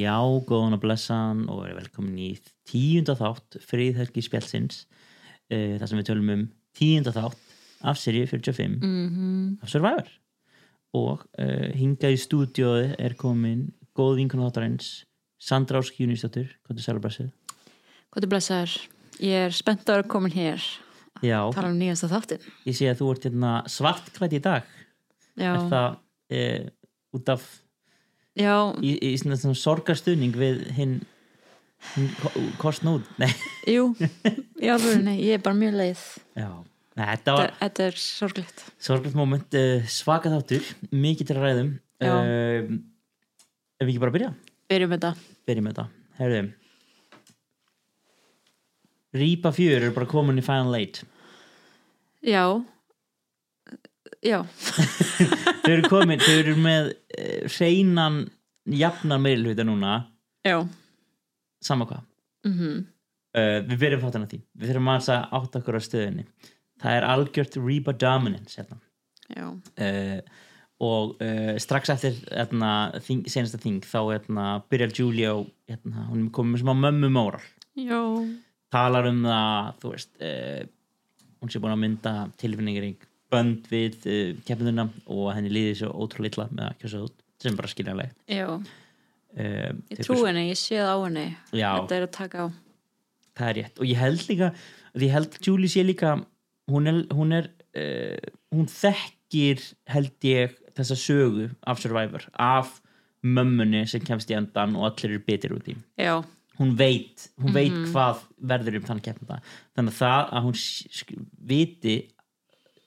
Já, góðan að blessan og velkomin í tíunda þátt friðhelgi spjallsins uh, þar sem við tölum um tíunda þátt af seríu 45 Mhm. af Survivor og uh, hingað í stúdióði er komin góð vinkun þáttarins Sandra Ásk Júnisdóttir, hvað er sælubræsið? Hvað er blessaður? Ég er spennt að vera komin hér Já, að tala um nýjasta þáttin ég sé að þú ert hérna svartklætt í dag Já, er það uh, út af já, í, í svona, svona sorgarstuðning við hinn hin, kostnúð jú. Já, nei, ég er bara mjög leið. Já. Nei, þetta var Þetta, er sorglegt. Sorglætt moment, uh, svaka þáttur mikið til að ræðum Já. uh, Ef við ekki bara byrja? Byrjum þetta byrjum með þetta Herðu. Rípa fjör er bara komin í Final Eight. Já Já, Þau eru komin, þau eru með uh, hreinan jafnan meilhauta núna. Já. Sama hvað. Mm uh, Við byrjum þáttan að því. Við þurfum að átta okkur á stöðinni Það er algjört Rípa dominance hérna. Já, uh, og uh, strax eftir hérna, þing, senasta þing þá hérna, byrjar Julia og hérna, hún er komið með smá mömmu móral já. Talar um það þú veist uh, hún sé búin að mynda tilfinningarík bönd við uh, keppnuna og henni líði svo ótrúlega illa með að kjósa út sem bara skiljanlegt. Já, uh, ég trú henni, ég sé það á henni. Já. Þetta er að taka á. Það er rétt. Og ég held líka ég held Julie sé líka hún er, hún, er uh, hún þekkir held ég þessa sögu af Survivor af mömmunni sem kemst í endan og allir eru bitir út í. Já, hún veit, hún veit hvað verður um þannig keppnda þannig að það að hún viti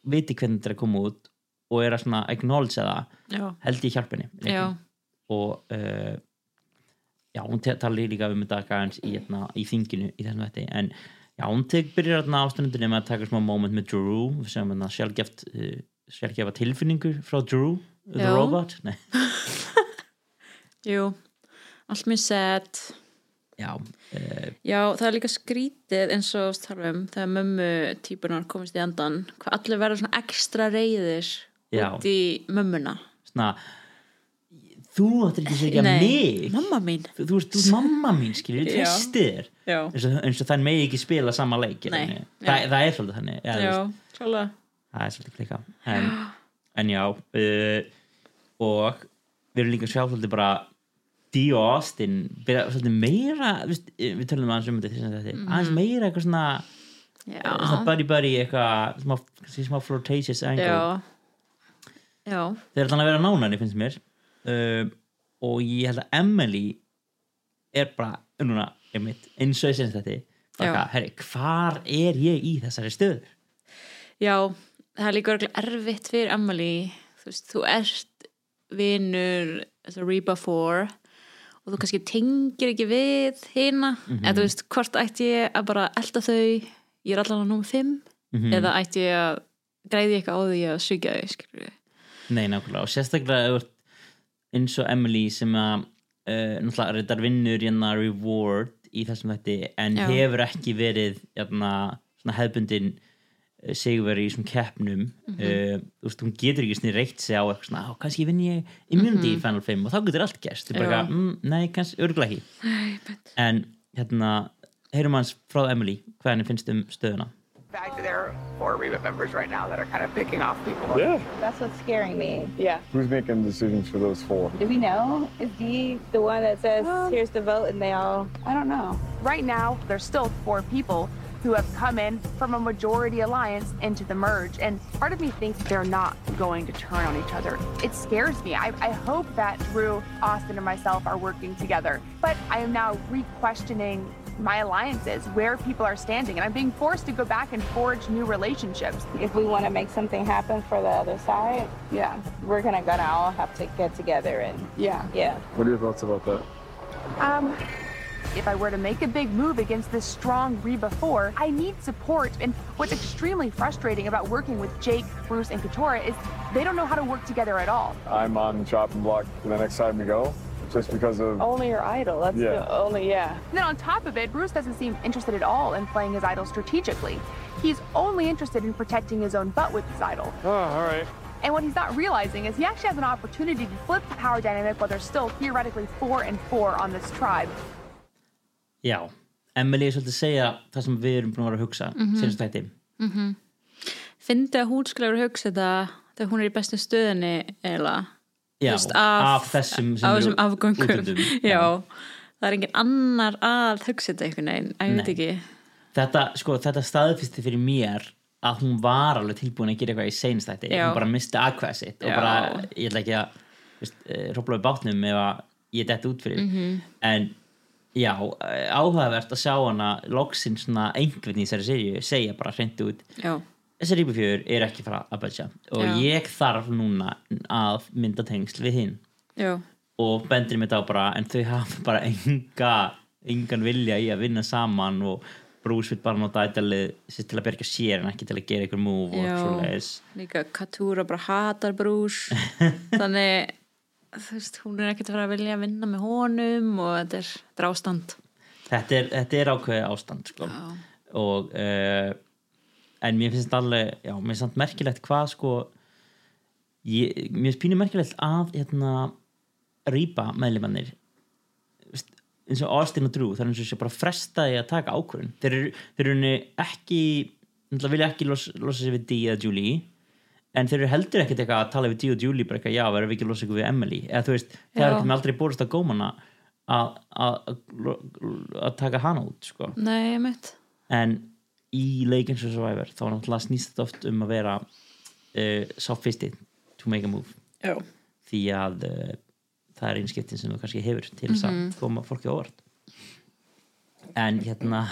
viti hvernig þetta er að koma út og er að svona acknowledge það já, held ég hjálp henni og uh, já, hún talar líka um þetta í, hérna, í þinginu í þessum þetta en já, hún tek, byrjar þarna ástundinni með að taka smá moment með Drew. Segjum hérna sjálfgeft uh, sjálfgefa tilfinningu frá Drew the Já. robot. Jú, allt mjög sad já, uh, Já, það er líka skrítið eins og starfum þegar mömmu típunar komist í endan hvað allir verða svona ekstra reyðir Já. út í mömmuna. Svona þú áttir ekki að segja mig. mamma mín. Þú, þú veist, þú ert mamma mín skilur, ég treysti þér eins og, eins og þann megi ekki spila sama leik Nei. Þa, það er svolítið þannig já, klálega. Það er svolítið klika en, en já uh, og við erum líka að sjá svolítið bara Og Austin byrja svolítið meira viðst, við tölum aðeins um þetta mm aðeins meira eitthvað svona, svona Já, buddy buddy eitthvað smá, smá flirtatious angle. Þeir ætla að vera nánari finnst mér. Uh, og ég held að Emily er bara núna, einmitt, eins og ég senst þetta hvar er ég í þessari stöð já það er líka erfitt fyrir Emily. Þú veist, þú ert að Reba 4 og þú kannski tengir ekki við hina, eða þú veist, hvort ætti ég að bara elda þau ég er allan á númer 5 Mhm. eða ætti ég að græði eitthvað á því að sugja þau skilur við nei, nákvæmlega, og sérstaklega eins og Emily sem að uh, náttúrulega reyndar vinnur hérna reward í þessum þetta en Já. hefur ekki verið hérna, hefbundin sigurveri í þessum keppnum Mhm. uh, þú veist, hún getur ekki svona reitt sig á eitthvað svona, á, kannski vinn ég immunity í Final 5 og þá getur allt gerst þú er bara, mm, nei, kannski, örgulega ekki Æ, en hérna, heyrum hans frá Emily hvað henni finnst um stöðuna fact that there are four Reba members right now that are kind of picking off people. Yeah. That's what's scaring me. Yeah. Who's making decisions for those four? Do we know? Is Dee the one that says, here's the vote, and they all, I don't know. Right now, there's still four people who have come in from a majority alliance into the merge. And part of me thinks they're not going to turn on each other. It scares me. I, I hope that Drew, Austin, and myself are working together. But I am now re-questioning my alliances, where people are standing, and I'm being forced to go back and forge new relationships. If we want to make something happen for the other side, Yeah. we're gonna gonna all have to get together and Yeah. yeah. What are your thoughts about that? Um, if I were to make a big move against this strong Reba 4, I need support. And what's extremely frustrating about working with Jake, Bruce, and Katora is they don't know how to work together at all. I'm on the chopping block the next time we go, just because of Only your idol. That's Yeah. the only yeah. And then on top of it, Bruce doesn't seem interested at all in playing his idol strategically. He's only interested in protecting his own butt with his idol. Oh, all right. And what he's not realizing is he actually has an opportunity to flip the power dynamic while they're still theoretically four and four on this tribe. Já, Emily er svolítið að segja það sem við erum búin að vera að hugsa mm. -hmm. senast þætti Fyndi að hún skulle vera að hugsa þetta þegar hún er í bestu stöðinni eða af, af- þessum þessum afgöngum það er engin annar að hugsa þetta einhvern veginn, að ég veit ekki þetta, sko, þetta staðfyrsti fyrir mér að hún var alveg tilbúin að gera eitthvað í seinstætti Já. hún bara misti aðkvæða sitt og Já. bara, ég ætla ekki að eh, hrófla við bátnum ef að ég dett út fyrir Mhm. en já, eh, áhugavert að sjá hana loksinn svona einhvern í þessari seríu segja bara hreint út já, þessi rípufjör er ekki fara að bætja og Já. ég þarf núna að mynda tengsl við hinn. Já, og bendir mér þá bara en þau hafa bara enga engan vilja í að vinna saman og Bruce vil bara nota sér til að berga sér en ekki til að gera ykkur múf og svo leiðis líka Katúra bara hatar brús þannig þú veist, hún er ekkert að fara að vilja að vinna með honum og þetta er, þetta er ástand. Þetta er, þetta er ákveðið ástand sko. Og uh, en mér finnst alveg já, mér finnst merkilegt hvað sko ég, mér finnst pínu merkilegt að hérna rýpa meðlimannir veist, eins og Austin og Drew það er eins og sé bara frestaði að taka ákvörðun. Þeir eru, þeir eru ekki vilja ekki los, losa sig við Dee eða Julie en þeir eru heldur ekkert eitthvað að tala við Dee og Julie bara eitthvað já, verðum við ekki að losa ykkur við Emily? Eða þú veist, það er ekki aldrei borist að gómana að, taka hana út sko. Nei, ég mitt en í Legends of Survivor þá náttúrulega snýst þetta oft um að vera uh, fyrsti to make a move. Já, því að uh, það er einskiptin sem þú kannski hefur til þess að koma fólki á óvart. En hérna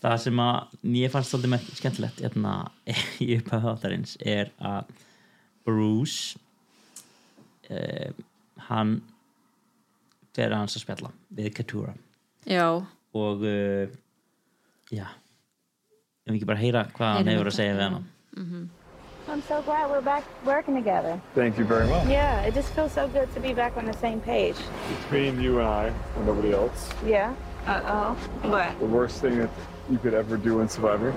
það sem að mér fannst svolítið skemmtilegt hérna, í upphæðu þáttarins er að Bruce uh, hann fer að hans að spjalla við Katura já, og uh, já ef við ekki bara heyra hvað hann hefur að segja við já. hana I'm so glad we're back working together. Thank you very much. Yeah, it just feels so good to be back on the same page. Between you and I and nobody else, Yeah. Uh oh. What? the worst thing that you could ever do in Survivor,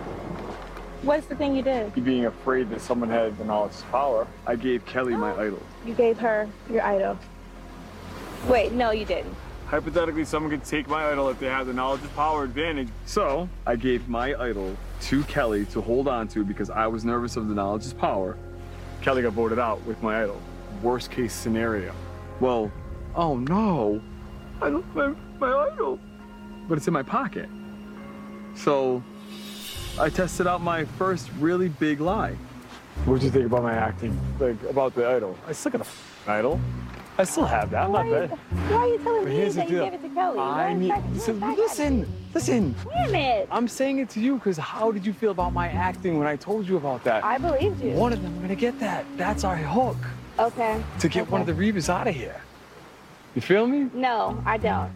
What's the thing you did? you being afraid that someone had the knowledge of power, I gave Kelly my idol. You gave her your idol. Wait, no, you didn't. Hypothetically, someone could take my idol if they have the knowledge of power advantage. So I gave my idol to Kelly to hold on to because I was nervous of the knowledge of power. Kelly got voted out with my idol. Worst case scenario. Well, oh no, I don't have my idol, but it's in my pocket. So I tested out my first really big lie. What did you think about my acting? Like about the idol? I still got a f- idol. I still have that. I'm Why not are, bad. why are you telling But me that you deal. gave it to Kelly? I Why need. Listen, listen. Damn it. I'm saying it to you because how did you feel about my acting when I told you about that? I believed you. One of them, I'm gonna get that. That's our hook Okay. to get one of the Reavers out of here. You feel me? No, I don't.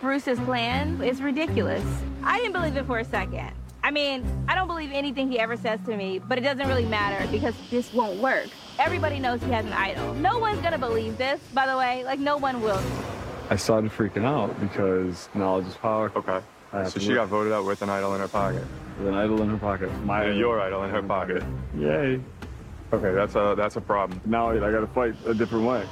Bruce's plan is ridiculous. I didn't believe it for a second. I mean, I don't believe anything he ever says to me, but it doesn't really matter because this won't work. Everybody knows he has an idol. No one's gonna believe this, by the way. Like, no one will. I started freaking out because knowledge is power. Okay. So she got voted out with an idol in her pocket. With an idol in her pocket. My And your idol in her pocket. Yay. Okay, that's a that's a problem. Now I gotta fight a different way.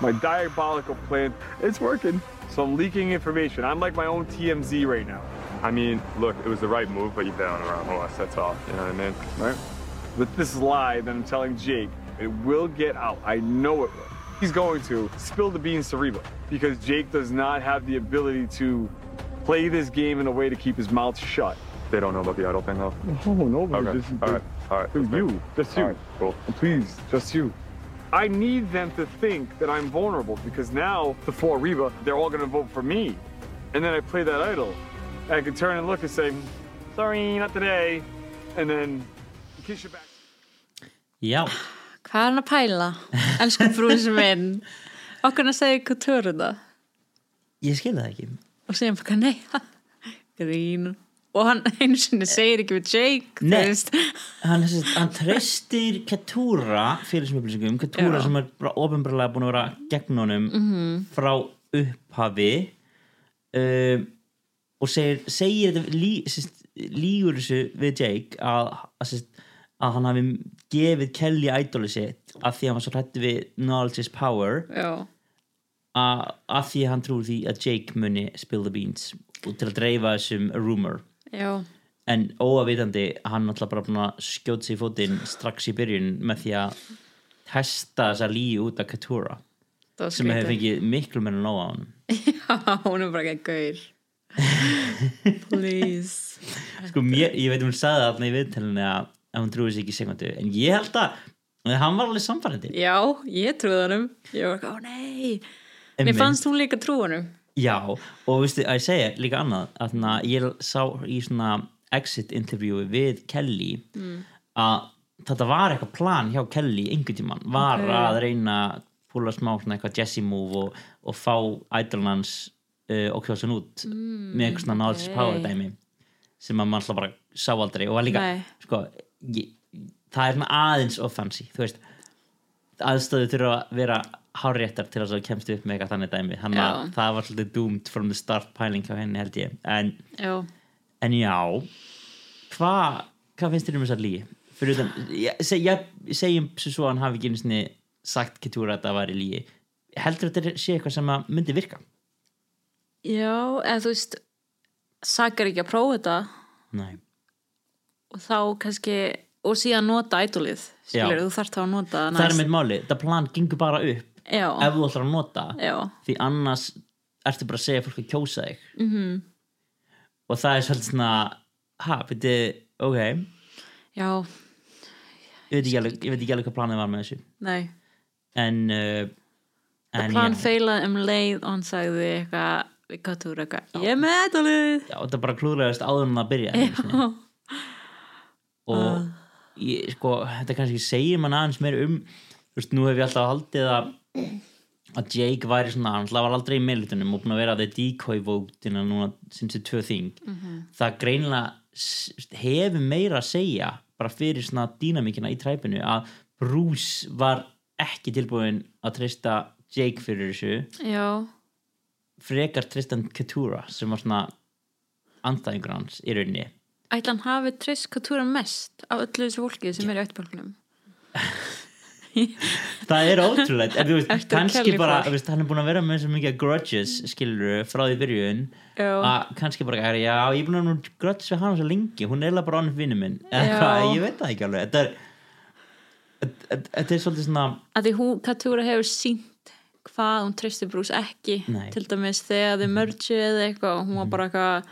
My diabolical plan, it's working. So I'm leaking information. I'm like my own TMZ right now. I mean, look, it was the right move, but you bet on the wrong horse. That's all. You know what I mean? right? With this lie that I'm telling Jake, it will get out. I know it will. He's going to spill the beans to Reba because Jake does not have the ability to play this game in a way to keep his mouth shut. They don't know about the idol thing, though. Oh, nobody. Okay. Is All right. All right. Just you. Just you. Right, cool. Please, just you. I need them to think that I'm vulnerable because now, before Reba, they're all going to vote for me. And then I play that idol. And I can turn and look and say, sorry, not today. And then kiss you back. já, hvað er hann að pæla? Elsku brúsi minn okkur að segja hvað törur það ég skil það ekki og segja bara nei grín og hann einu sinni segir ekki við Jake Nei. hann, hann treystir Katúra fyrir þessum upplýsingum. Katúra sem er ofinbarlega búin að vera gegn honum -hmm. frá upphafi um, og segir, segir þetta lí, lígur þessu við Jake að, að, að hann hafi gefið Kelly ædoli sitt af því að hann var svo hrættu við knowledge is power. Já, að, að því að hann trúi því að Jake muni spill the beans og til að dreifa þessum rumor já, en óavitandi hann alltaf bara sig í fótinn strax í byrjun með því að testa þessa líi út af var sem hefur fengið miklu meira nóg á hann já, hún er bara ekki gaur. Please. Sko mér, ég veit hún sagði það í viðtælunni að, hún trúi sig ekki í sekundu en ég held að, hann var alveg samfærandi já, ég trúði honum. Ég var ekki, ó nei. Mér fannst hún líka trú honum já, og veistu, að ég segja líka annað að að ég sá í svona exit interview við Kelly Mm. að þetta var eitthvað plan hjá Kelly einhvern tímann, var Ok. að reyna að púla smá svona eitthvað Jesse move og, og fá ædolnans uh, og kjósa hann út með eitthvað svona knowledge Mm, ok. power dæmi sem að mann alltaf bara sá aldrei og var líka, Nei. sko ég, það er svona aðeins of fancy þú veist, aðstöðu þurfa að vera hárréttar til að það kemst upp með eitthvað þannig dæmi, þannig að það var svolítið doomed from the start pæling hjá henni held ég, en, já, en já hvað hva finnst þér um þessar lígi? fyrir utan, ég, seg, ég, segjum sem svo að hann hafi ekki einu sinni sagt Ketura að það væri lígi heldur þetta sé eitthvað sem að myndi virka? já eða þú veist sakar ekki að prófa þetta. Nei, og þá kannski og síðan nota ædolið þú þarft þá að nota það er með máli, þetta plan gengur bara upp já, ef þú ætlar að nota já, því annars ertu bara að segja fólk að kjósa þig. Mhm. -hmm. og það er svolítið svona ha, beti, ok. Ég já, veit ekki alveg, ég veit ekki alveg hvað planið var með þessu. Nei. En, uh, en plan feilaði um leið og hann sagði eitthvað við gáttur eitthvað, ég er með ædolið já, þetta bara klúðlegast áður en það byrja og ég, sko, þetta kannski segir mann aðeins meir um þú veist, nú hef ég alltaf haldið að að Jake væri svona, hann var aldrei í meilitunum og búin að vera the decoy votina núna sinns þið tvö þing það greinilega s- hefur meira að segja bara fyrir svona dýnamíkina í træpinu að Bruce var ekki tilbúin að treysta Jake fyrir þessu. Já, frekar Tristan Katura sem var svona andstæðingur hans í rauninni. Ætla hann hafi treyst Katúra mest af öllu þessu fólki sem er í ættbálkunum það er ótrúlegt. En þú veist, kannski bara veist, hann er búin að vera með svo mikið grudges skilur frá því byrjun. Að kannski bara, já, ég er búin að vera grudges við hann svo lengi, hún er eiginlega bara annað vinnu minn. Eða hvað, ég veit það ekki alveg. Þetta er þetta- er svolítið svona að því hún, Katúra hefur sínt hvað hún treysti Brús ekki Nei. til dæmis þegar þið mörgju eða eitthvað og hún var bara eitthvað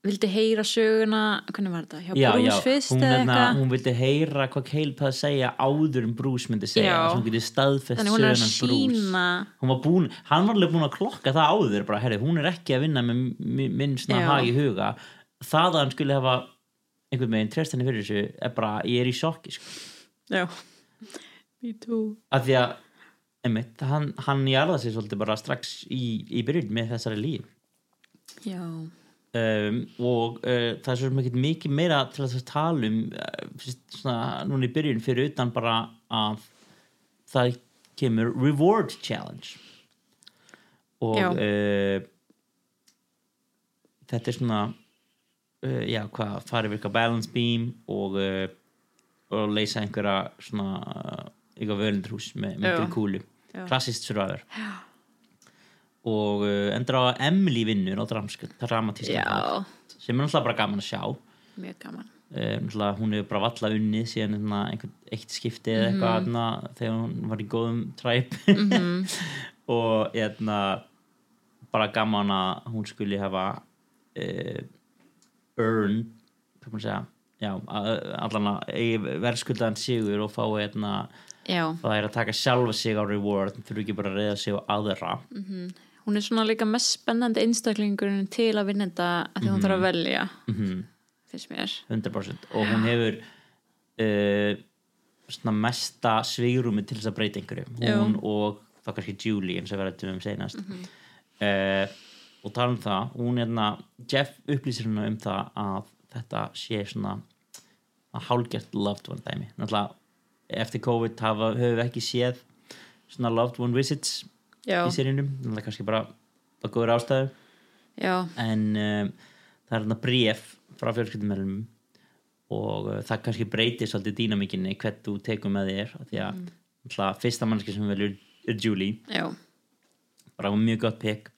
vildi heyra söguna hvernig var þetta, hjá já, já, fyrst hún, eða hefna, eitthvað? hún vildi heyra hvað Caleb hafði að segja áður en Bruce myndi segja Já. svo hún getið staðfest þannig að sögunan Bruce. sína hún var búin, hann var alveg búin að klokka það áður bara, herri, hún er ekki að vinna með mi- minn svona Já. hag í huga. Það að hann skulle hafa einhvern veginn treyst henni fyrir þessu er bara, ég er í sjokki sko. já, me too. Af því að einmitt, hann, hann jarða sig svolítið bara strax í, í byrjun með þessari líf já, um, og uh, það er svo mikið, mikið meira til að tala um uh, svona, núna í byrjun fyrir utan bara að það kemur reward challenge og Já. uh, þetta er svona já, hvað, farið virka balance beam og, og leysa einhverja svona eitthvað völundrús með, með Já. einhverju kúlu Já. klassist survivor og uh, endur á Emily vinnur á dramatískan sem er náttúrulega bara gaman að sjá. Mjög gaman. Náttúrulega hún hefur bara valla unnið síðan einhvern eitt skipti eða eitthvað hérna, þegar hún var í góðum træp. Og hérna, bara gaman að hún skuli hafa uh, earn allan að verðskuldaðan sigur og fá já, það er að taka sjálfa sig á reward þurfu ekki bara að reyða sig á aðra hún er svona líka mest spennandi einstaklingurinn til að vinna þetta að því hún þarf að velja mm finnst mér. 100% og hún hefur uh, svona mesta sveigurumi til þess að breyta einhverju. Hún og þá kannski Julie eins og við rættum um senast uh, og tala um það hún er hérna, Jeff upplýsir hérna um það að þetta sé svona að hálgert loved one dæmi. Náttúrulega eftir COVID hafa, höfum við ekki séð svona loved one visits já, í sérínum, náttúrulega kannski bara að góður ástæðu já, en um, það er hérna bréf frá fjölskyldumælum og uh, það kannski breytir svolítið dýnamíkinni hvert þú tekur með þér því að mm. fyrsta mannski sem velur er Julie. Já, bara mjög gott pick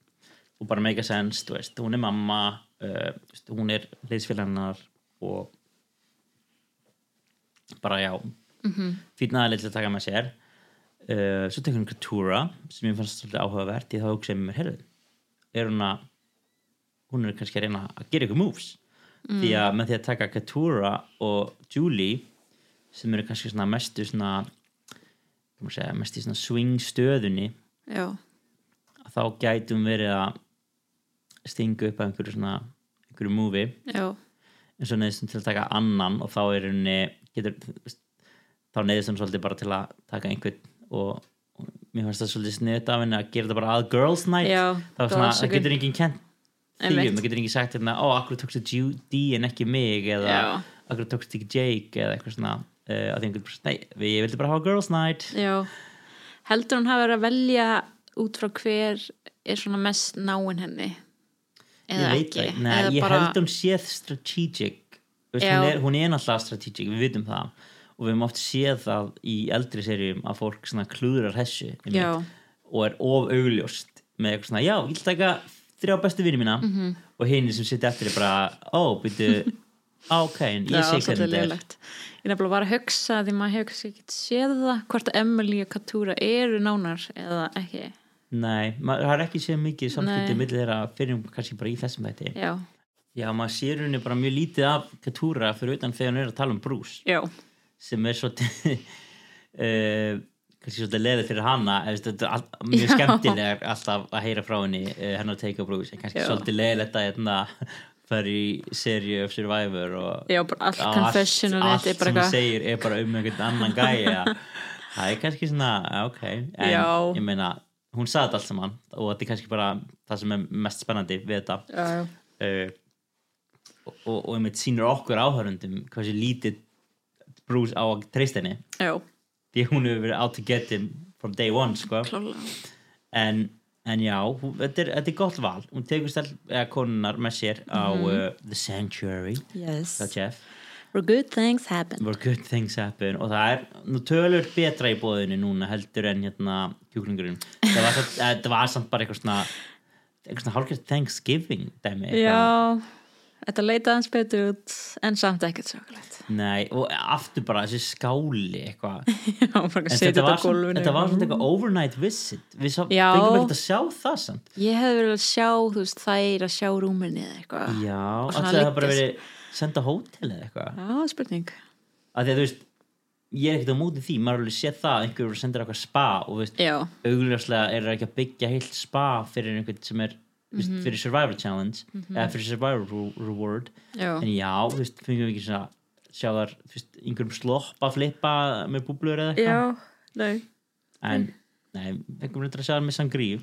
og bara mega sense, þú veist, hún er mamma uh, hún er liðsfélaginnar og bara já mm -hmm. fýtna aðeins til að taka með sér uh, svo tekur hún Katura sem ég fannst svolítið áhugavert ég þá hugsaði með mér, herru er hún að hún er kannski að reyna að gera ykkur moves? Því að með því að taka Katura og Julie sem eru kannski svona mestu svona segja, mestu svona swing stöðunni já, þá gætum verið að stinga upp að einhverju svona einhverju múfi já, eins og neðistum til að taka annan og þá er henni getur, þá neðistum svolítið bara til að taka einhvern og, mér fannst það svolítið sniðt af henni að gera þetta bara að girls night. Já, það svona, það getur enginn kent því, Einmitt. það getur enginn sagt hérna, ó, akkur tókstu Judy en ekki mig? eða akkur tókstu ekki Jake? eða eitthvað svona uh, einhvern bara, nei, ég vildi bara hafa girls night. Já. Heldur hún hafi verið að velja út frá hver er svona mest náinn henni? Ég eða veit ekki? það, nei, eða ég bara, held hún séð strategic. Veist, hún, er, er náttúrulega strategic, við vitum það og við höfum oft séð það í eldri serjum að fólk klúðrar hessu og er of augljóst með eitthvað svona, já, ég vil taka þrjá bestu vinni mína. Mhm. og hinn sem sitt eftir er bara, ó, byrju ok, en ég sé hvernig þetta er. ég nefnilega var að hugsa því maður hefur ekki séð það hvort Emily og Katura eru nánar eða ekki. Nei, maður har ekki séð mikið samskipti Nei. millir þeirra fyrir kannski bara í þessum þetta já, já, maður sér henni bara mjög lítið af Katúra fyrir utan þegar hann er að tala um Bruce. Já, sem er svolítið uh, kannski svolítið leðið fyrir þetta all, mjög skemmtilegar alltaf að heyra frá henni uh, hennar take a bruise, en kannski Já. svolítið leðilegt að hérna, fara í seríu of Survivor og já, allt allt, þetta allt sem eitthvað segir er bara um einhvern annan gæja. Það er kannski svona, ok. En Já. ég meina, hún sagði þetta allt saman og þetta er kannski bara það sem er mest spennandi við þetta. Uh, og, og, og einmitt sýnir okkur áhörundum hversu lítið Bruce á að treysta henni. Já, því hún hefur verið out to get him from day one sko. en, en já, hún, þetta, er, þetta er gott val. Hún tegur stel, eða konunar með sér á uh, The Sanctuary. Yes, where good things happen. Where good things happen. Og það er nú tölur betra í bóðinu núna heldur en hérna kjúklingurinn. Það var, samt- eh, það var samt bara eitthvað svona eitthvað svona hálfgerð Thanksgiving dæmi já, þetta leita hans betur út en samt ekkert sjokulegt Nei, og aftur bara þessi skáli eitthvað. Já, bara setja þetta á gólfinu þetta var samt eitthvað overnight visit. Við fengum ekkert að sjá það samt. Ég hefði verið að sjá, þú veist, þær að sjá rúminni eða eitthvað. Já, svona alltaf það bara liggja- verið senda hótel eða eitthvað. Já, spurning. Að því að þú veist, ég er ekkert á móti því. Maður er alveg séð það, að einhver sendir eitthvað spa og þú veist, augljóslega er það ekki að byggja heilt spa fyrir einhvern sem er mm Mhm. fyrir Survivor Challenge eða fyrir Survivor re- Reward. Já, en já, þú veist, fengum við ekki svona sjá þar, þú veist, einhverjum sloppa flippa með búblur eða eitthvað? Nei. En, nei, fengum við að sjá það með sangríu.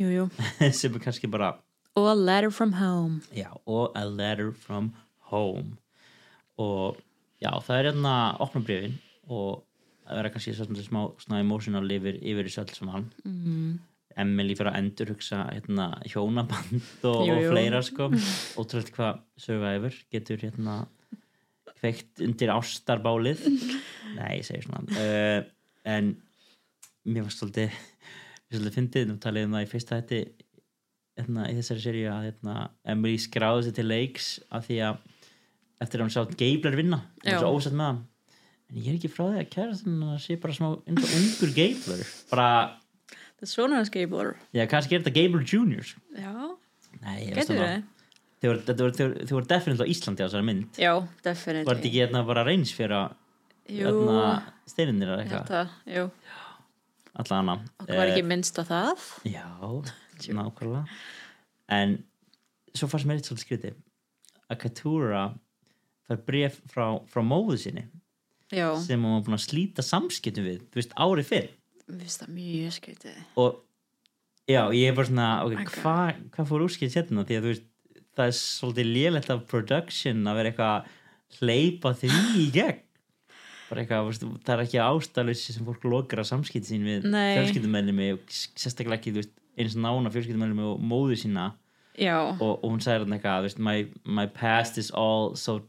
Jú, jú. sem er kannski bara og a letter from home. Já, og a letter from home. Og já, það er hérna opna brifin og það verða kannski svona smá svona emotional yfir, yfir þessu öll saman. Mm. Emily fyrir að endur hugsa hérna, hjónaband og, Jú, og jú. fleira sko. Ótrúlega hvað Survivor getur hérna kveikt undir ástarbálið. Nei, ég segi svona. Uh, en mér var svolítið mér svolítið fyndið, nú talið um það í fyrsta þetta hérna, í þessari seríu að hérna, Emily skráði sér til leiks af því að eftir að hún sá Geibler vinna hún var svo ósett með hann. En ég er ekki frá því að kæra þannig að sé bara smá og ungur Geibler bara, það svona hans geibor já kannski er þetta Junior. Sko. já, nei, getur þið þau voru- definitíð á Íslandi á þessari mynd. Já, var þetta definitely ekki hérna bara reyns fyrir að hérna, steininir eða eitthvað? Jú. Allan hana okkur var ekki minnst á það. Já, nákvæmlega. En svo fannst mér eitt svolítið skriti að Katura fær bref frá, frá móðu sinni já, sem hún var búin að slíta samskiptum við þú veist, árið fyrr við finnst það mjög skrítið. Og já, ég er bara svona ok, Ok. hvað hva fór úrskilt sérna því að þú veist, það er svolítið lélegt af production að vera eitthvað að hleypa því í gegn. Bara eitthvað, það er ekki ástæðlösi sem fólk lokar að samskipti sín við fjölskyldumennimi og sérstaklega ekki, þú veist, eins og nána fjölskyldumennimi og móðu sína. Já, og, og hún sagði þarna eitthvað, þú veist, my, my past is all so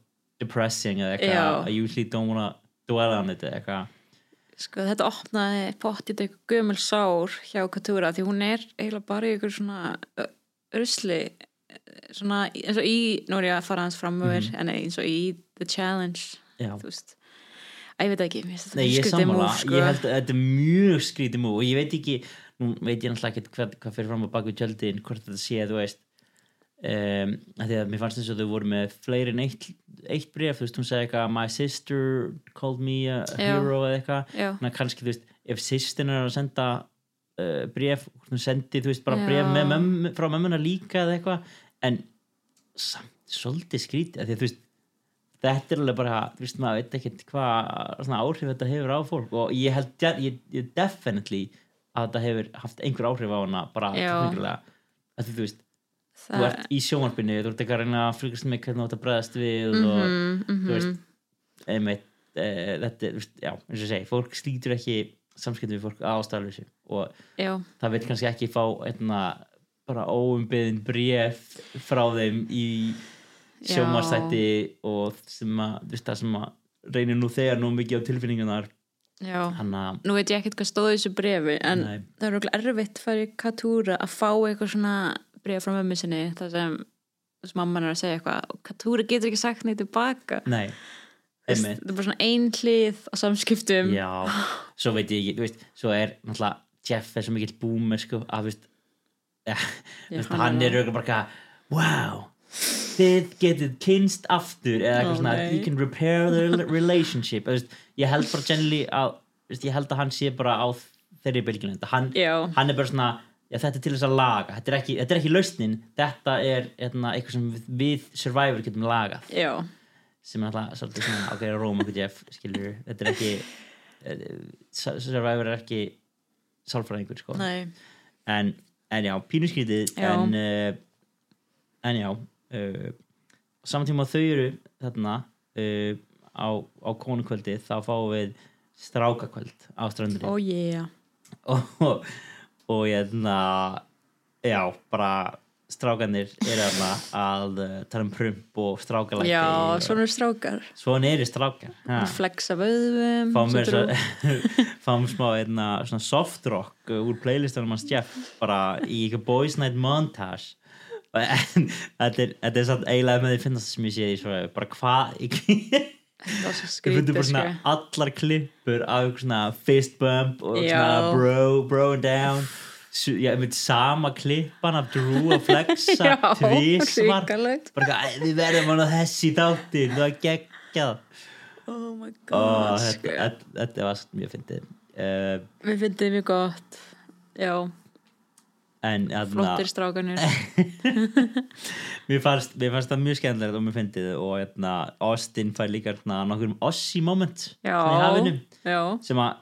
depressing eða eitthvað. I usually don't wanna dwell on it eða eitthvað sko þetta opnaði pottið eitthvað gömul sár hjá Katúra því hún er eiginlega bara í ykkur svona rusli svona eins og í, nú er ég að fara hans framöver en eins og í The Challenge. Já. þú veist að ég veit ekki, Nei, ég sammála, move, sko. ég held að þetta er mjög skrítið múl og ég veit ekki, nú veit ég náttúrulega ekki hvað, hvað fyrir fram á baku tjöldin, hvort þetta sé þú veist um, því að mér fannst þess að þau voru með fleiri en eitt, eitt bref, þú veist, hún segi eitthvað my sister called me a hero eða eitthvað, kannski þú veist, ef sýstin er að senda uh, bref, hún sendi þú veist bara Já. bref með mömmu, frá mömmuna líka eða eitthvað, en samt svolítið skrítið, því að þú veist þetta er alveg bara, þú veist maður veit ekkert hvað svona áhrif þetta hefur á fólk. Og ég held, ég, ég definitely að þetta hefur haft einhver áhrif á hana bara þú veist, þú Það- ert í sjónvarpinu þú ert ekki að reyna að fylgast með hvernig þú ert að bregðast við og Mhm, mhm. þú veist einmitt, e, þetta, þú veist, já, eins og segi fólk slítur ekki samskiptum við fólk ástæðlösi og já, það vil kannski ekki fá einna, bara óumbyðin bref frá þeim í Já. sjómarstætti og sem að, þú veist það sem að reynir nú þegar nú mikið á tilfinningunar já hann að, nú veit ég ekkert hvað stóð í þessu brefi en Nei. það er okkur erfitt fyrir Katúra að fá eitthvað svona bref frá mömmu sinni það sem, mamman er að segja eitthvað og Katúra getur ekki sagt neitt tilbaka nei einmitt, þetta er bara svona ein hlið á samskiptum. Já, svo veit ég ekki þú veist, svo er náttúrulega Jeff er svo mikill boomer sko, að veist ja, hann er auðvitað bara wow þið getið kynst aftur eða eitthvað Ó, svona, you can repair the relationship veist, ég held bara generally að veist, ég held að hann sé bara á þeirri bylgjulenda hann, hann er bara svona já, þetta er til þess að laga, þetta er ekki, þetta er ekki lausnin. Þetta er hérna, eitthvað sem við, við Survivor getum lagað. Já, sem er alltaf svolítið svona ok, Róm okkur Jeff, skilur þetta er ekki eh, Survivor er ekki sálfræðingur sko. En, en já, pínuskrítið Já. en uh, en já uh, saman tíma og þau eru þarna uh, á, á konukvöldi þá fáum við strákakvöld á strandinni oh yeah. Og, og hérna já, bara strákanir eru að uh, tala um prump og strákalæti já, svona eru strákar. Svona eru strákar flexa vöðvum fáum, við fáum smá einna, svona soft rock uh, úr playlistanum hans Jeff bara í eitthvað boys night montage. En þetta er, þetta er satt eiginlega með því finnast sem ég sé því bara hvað við fundum bara sko. svona allar klippur af svona fist bump og Já. svona bro, bro down ég veit sama klippan af Drew og Flexa tvísvar hrikalegt bara eitthvað, "Æ, við verðum á þessi þáttin það var geggjað oh my god þetta, sko. var mjög fyndið uh, við þið mjög gott já, flottir strákanir mér fannst, mér fannst það mjög skemmtilegt og mér fyndið og hérna, Austin fær líka hérna, nokkur Ossi moment já, svona hafinu sem að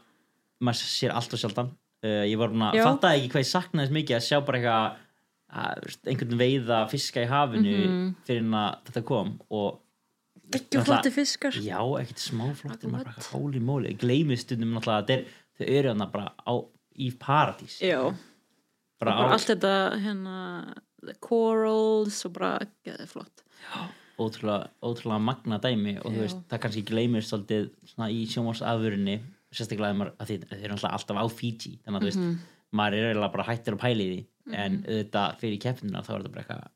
maður sér allt og sjaldan uh, ég var Já. fatta ekki hvað ég saknaði þess mikið að sjá bara eitthvað einhvern veiða fiska í hafinu Mhm. fyrir en að þetta kom og ekki flotti fiskar já, ekkert smá flottir What? maður bara hóli móli, gleymið stundum náttúrulega þau eru hann bara á, í paradís já, bara, bara á, allt þetta hérna the corals og bara geði flott. Ótrúlega, ótrúlega magna dæmi og þú Já. veist, það kannski gleymir svolítið í sjónvarsafurinu sérstaklega að maður, að þið, þeir eru alltaf á Fiji þannig að þú veist, maður er eiginlega bara hættir að pæli því. En auðvitað fyrir keppnina þá er þetta bara eitthvað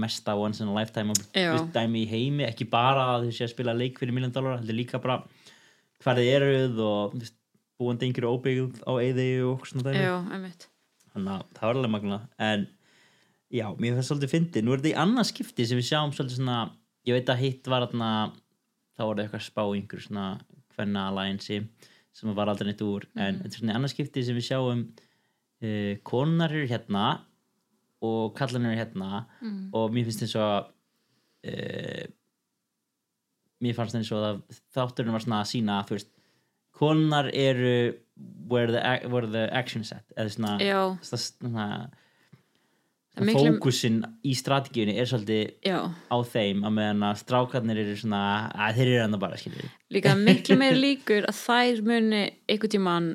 mesta once in a lifetime þú Já. veist, dæmi í heimi, ekki bara að þau sé að spila leik fyrir miljón dólar, heldur líka bara hvað þið eruð og þú búandi einhverju óbyggð á eyði og svona dæmi. Já, einmitt þannig að það var alveg magna en já, mér finnst svolítið fyndið. Nú er þetta í annað skipti sem við sjáum svolítið svona ég veit að hitt var þarna þá var það eitthvað spá í einhverju svona hvenna alliance sem var aldrei neitt úr. En þetta er svona í annað skipti sem við sjáum uh, konar eru hérna og kallan eru hérna. Og mér finnst og að uh, mér fannst eins og að þátturinn var svona að sína þú veist, konar eru where the, where the action is at eða svona, já, svona er miklu- fókusin í strategíunni er svolítið já, á þeim að meðan að strákarnir eru svona að þeir eru hann bara skilur líka miklu meir líkur að þær muni einhvern tímann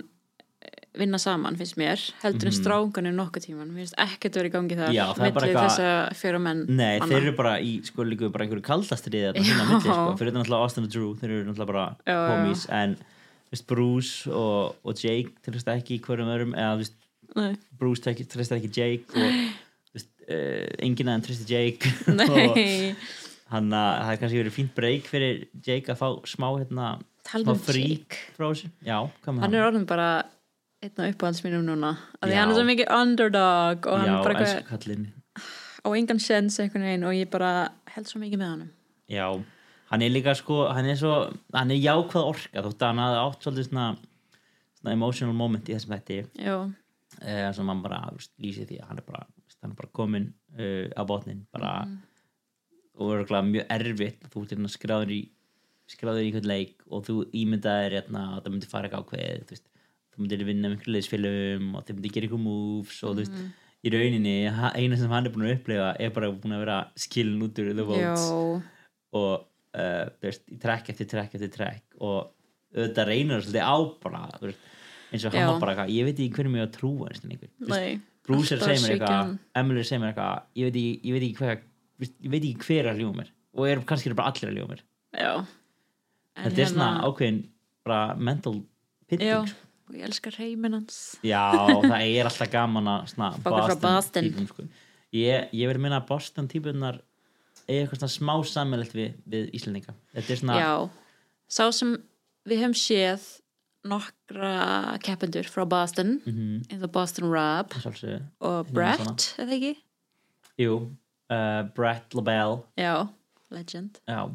vinna saman finnst mér, heldur en mm. strákanir nokkuð tíman, mér finnst ekkert verið í gangi þar Mhm. Já, það er bara milli eitthvað- þessa fjóra menn Nei, manna. þeir eru bara í, sko, líka bara einhverju kaldastriði þetta hérna á milli, sko, fyrir þetta náttúrulega Austin og Drew þeir eru náttúrulega bara Já, já. homies en, þú veist, Bruce og, og Jake treysta ekki í hverjum öðrum eða, veist, Bruce treysta ekki Jake og, veist, uh, enginn aðeins treysta Jake. Og hann að það er kannski verið fínt break fyrir Jake að fá smá, hérna, smá um frí Jake. frá þessu hann er orðin bara einn af uppáhalds mínum núna af því hann er svo mikið underdog og hann Já, bara á engan sens einhvern veginn og ég bara held svo mikið með hann Já, hann er líka sko hann er svo, hann er jákvæð orka þótt að hann hafði átt svolítið svona, svona emotional moment í þessum þætti. Já, eh, sem hann bara þú lýsir því að hann er bara, þú hann er bara komin uh, á botnin bara og er mjög erfitt þú ert hérna skráður í skráður í einhvern leik og þú ímyndaðir hérna að það myndi fara eitthvað ákveð þú, veist, þú myndir vinna með einhverju leisfélögum og þau myndir gera eitthvað moves og þú veist í rauninni, eina sem hann er búin að upplifa er bara búin að vera skilin út úr the votes og uh, veist, trekk eftir trekk eftir trekk og auðvitað reynir það svolítið á bara veist, eins og hann var bara eitthvað, ég veit ekki hvernig mig að trúa eins og einhver Þú veist, nei Bruce er að Alltaf segja mér eitthvað að segja mér eitthvað ég veit ekki, ég veit ekki hver ég veit ekki hver er að ljúga mér og er, kannski er bara allir að ljúga mér þetta er svona hérna- ákveðin bara mental pitting sko. og ég elskar heiminn hans já, það er alltaf gaman að Boston. típum, sko. ég, ég vil minna að Boston típunar er eitthvað smá sammeðlegt við, við er svona já, sá sem við höfum séð nokkra keppendur frá Boston Mhm. eins og Boston Rob og Brett, eða ekki? Jú, uh, Brett LaBelle. Já, legend. Já,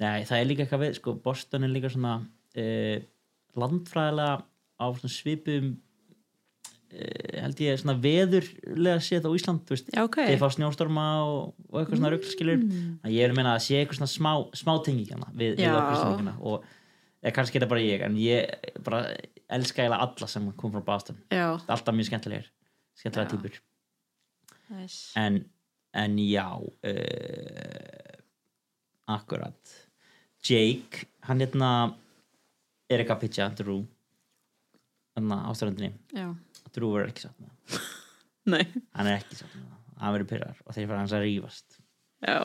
nei, það er líka eitthvað við sko, Boston er líka svona uh, landfræðilega á svona svipum held ég svona veðurlega séð á Ísland, þeir fá snjóstorma og, og eitthvað svona rugglskilur mm. ég er að meina að sé eitthvað svona smá, smá hana við, við okkur og eða, kannski er það bara ég, en ég bara elska eiginlega alla sem kom frá Boston. Alltaf mjög skemmtilegir skemmtilega Já. típur nice. en, en já uh, akkurat. Jake, hann hérna er ekki að pitcha Drew hann á strandinni já, Drew verður ekki sátt með. Það nei. Hann er ekki sátt með það. Hann verður pyrrar og þeir fara hans að rífast. Já,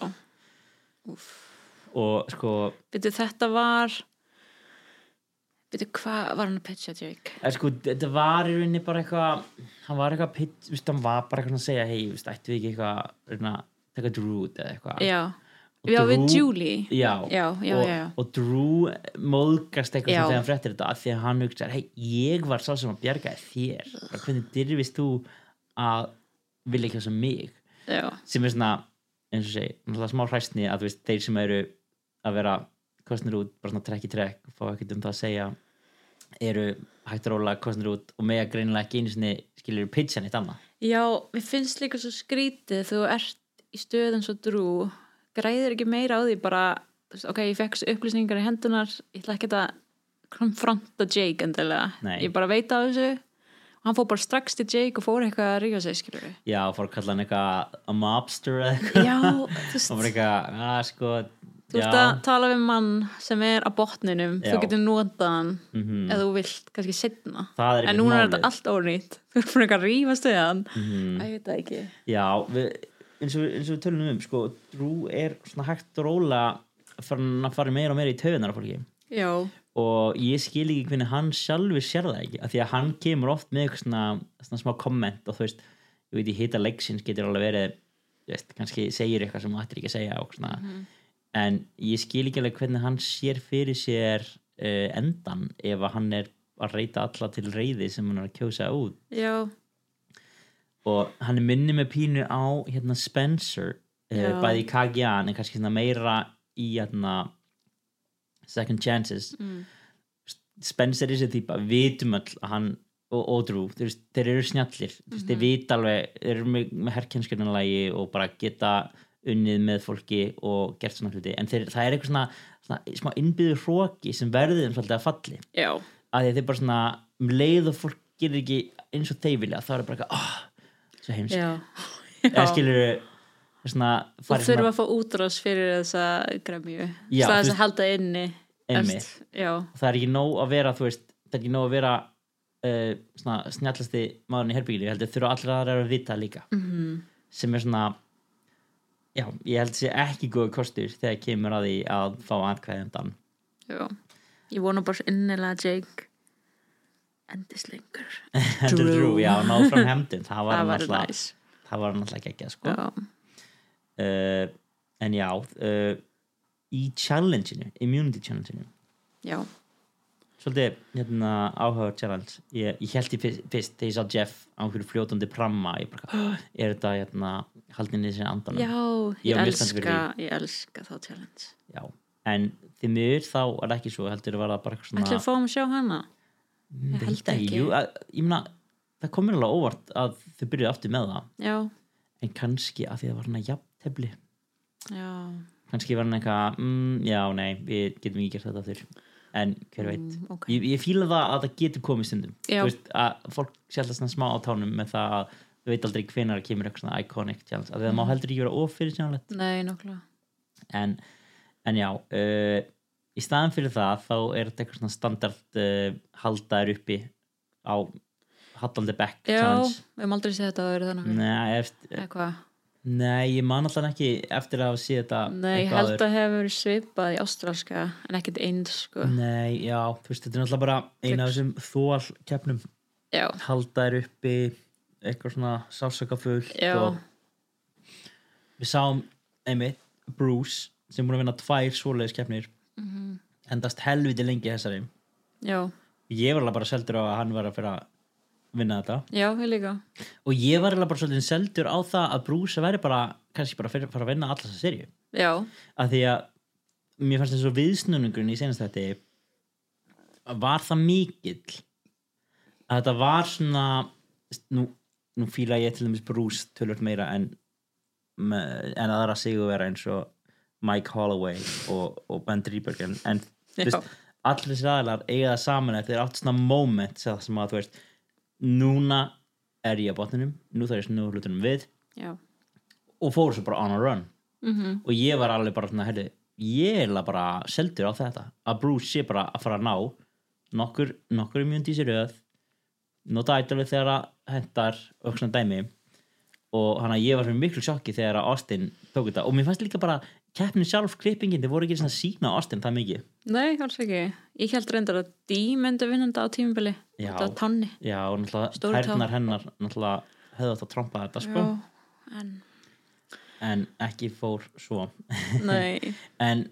og sko, byrju þetta var byrju hvað var hann að pitcha Jake er, sko þetta var í rauninni bara eitthvað hann var eitthvað að pitch, veist, hann var bara eitthvað að segja hei, ættu við ekki eitthvað reyna, taka Drew út eða eitthvað? Já, Já við Drew- Julie. Já, já, já, og, já, já. og Drew móðgast eitthvað Já. sem þegar hann fréttir þetta af því að hann hugsa, hei, ég var sá sem að bjarga þér, hvernig dyrfist þú að vilja ekki þess að mig? Já, sem er svona, eins og segi smá hræstni að þú veist, þeir sem eru að vera kostnir út, bara svona trekk í trekk fá ekkert um það að segja eru hægt að róla kostnir út og með að greinilega ekki einu sinni skilur pitchan eitt annað. Já, mér finnst líka svo skrítið þú ert í stöðum svo drú græðir ekki meira á því bara veist, ok, ég fekk upplýsningar í hendunar ég ætla ekki að konfronta Jake endilega, Nei. ég bara veit á þessu. Og hann fór bara strax til Jake og fór eitthvað að rífa sig, skilur við já, fór að kalla hann eitthvað a mobster eða eitthvað. Já, þú veist. Bara eitthvað, að sko Þú ert að tala við mann sem er á botninum, Já. þú getur notað hann Mhm. ef þú vilt kannski setna er en núna er þetta allt ónýtt. Þú ert fyrir eitthvað að rífast við hann. Mhm. Æ, ég veit það ekki. Já, við, eins, og, eins og við tölum um sko, Drew er svona hægt og róla farin að fara meira og meira í Já, og ég skil ekki hvernig hann sjálfur sér það ekki, af því að hann kemur oft með eitthvað svona, svona smá komment og þú veist, ég veit, í hita leiksins getur alveg verið, þú veist, kannski segir eitthvað sem hann ættir ekki að segja og svona. En ég skil ekki alveg hvernig hann sér fyrir sér uh, endan ef að hann er að reyta alla til reyði sem hann er að kjósa út. Já, og hann er minni með pínu á hérna Spencer uh, bæði í Kagian en kannski meira í hérna Second Chances. Mm. Spencer er þessi við vitum að hann og, og Drew, þeir, þeir eru snjallir mm -hmm. þeir vita alveg, þeir eru með, með herkjönskjörnulagi og bara geta unnið með fólki og gert svona hluti. En þeir, það er eitthvað svona, svona smá innbyður hróki sem verður þeim svolítið að falli. Já, að þeir bara svona um leið og fólk gerir ekki eins og þeir vilja þá er það bara eitthvað, oh, svo heimsk já, eða skilur svona, Þú þurfa að fá útrás fyrir þessa gremju. Það þess að halda inni. Já, það er ekki nóg að vera veist, það er ekki nóg að vera uh, snjallasti maðurinn í herbygginu, ég held að þurfa allir aðra að vita líka. -hmm. sem er svona já, ég held að sé ekki góð kostur þegar kemur að því að fá aðkvæðendan Já. Ég vona bara innilega Jake endist lengur. Drew. Drew, já, náðu fram hefndin það var náttúrulega næs. það var náttúrulega ekki sko. Já. uh, en já uh, í challenge-inu immunity challenge-inu Já. svolítið hérna, áhugaður challenge ég, ég held í fyrst, fyrst þegar ég sá Jeff á einhverju fljótandi pramma ég bara, "Oh, er þetta hérna, haldinni þessi andanum Já, Ég ég mjög elska, ég elska þá challenge. Já. en því miður þá er ekki svo heldur var það bara eitthvað svona að fáum að sjá hana? Ég held ekki. jú, að, ég meina, það komur alveg óvart að þau byrjuði aftur með það. Já, en kannski að því það var hann að jafntefli. Já. kannski var hann eitthvað mm, já, nei, við getum ekki gert þetta aftur. En hver veit. Mm, ok. ég, ég fíla það að það getur komið stundum. Veist, að fólk sjálf svona smá á tánum með það að þú veit aldrei hvenar það kemur eitthvað svona iconic challenge. Að það má heldur ekki vera ofyrir sjálflegt en, en já uh, í staðan fyrir það þá er þetta eitthvað svona standard uh, haldaður uppi á hallandi back Já, challenge við hefum aldrei séð þetta að vera þannig. nei, eftir, Eitthvað. nei, ég man alltaf ekki eftir að hafa séð þetta Nei, ég held að hefur svipað í ástralska en ekkert eins, sko. Nei, já, þú veist, þetta er náttúrulega bara eina af þessum þól keppnum Já, haldaður uppi eitthvað svona sásökafullt já, og við sáum einmitt Bruce sem búin að vinna tvær svoleiðis keppnir Mhm. Endast helviti lengi þessari. Já, ég var alveg bara seldur á að hann var að fyrir að vinna þetta. Já, ég líka. og ég var alveg bara svolítið seldur á það að Bruce væri bara, kannski bara fyrir, fyrir að vinna alla þessa serju Já, að því að mér fannst þess að viðsnunungurinn í senast þetta var það mikill. Að þetta var svona nú, nú fíla ég til dæmis Bruce tölvöld meira en en aðra sigur vera eins og Mike Holloway og, og Ben Drieberg en, en allir þessi aðlar eiga það saman eftir átt svona moment sem að þú veist núna er ég á botninum nú þarf ég snúið hlutunum við já, og fóru svo bara on a run. Mhm, og ég var alveg bara svona herri, ég er bara seldur á þetta að Bruce sé bara að fara að ná nokkur, nokkur mjönd í sér öð nota ætluleg þegar að hendar svona dæmi. Og hann að ég var fyrir miklu sjokki þegar að Austin tók þetta. Og mér fannst líka bara keppnin sjálf klippingin, þeir voru ekki svona sína Austin það mikið nei, alls ekki. Ég held reyndar að Dee myndi vinnanda á tímubili. Þetta tanni. já og náttúrulega tærnar hennar náttúrulega hefði átt að trompa þetta sko Já, en, en ekki fór svo en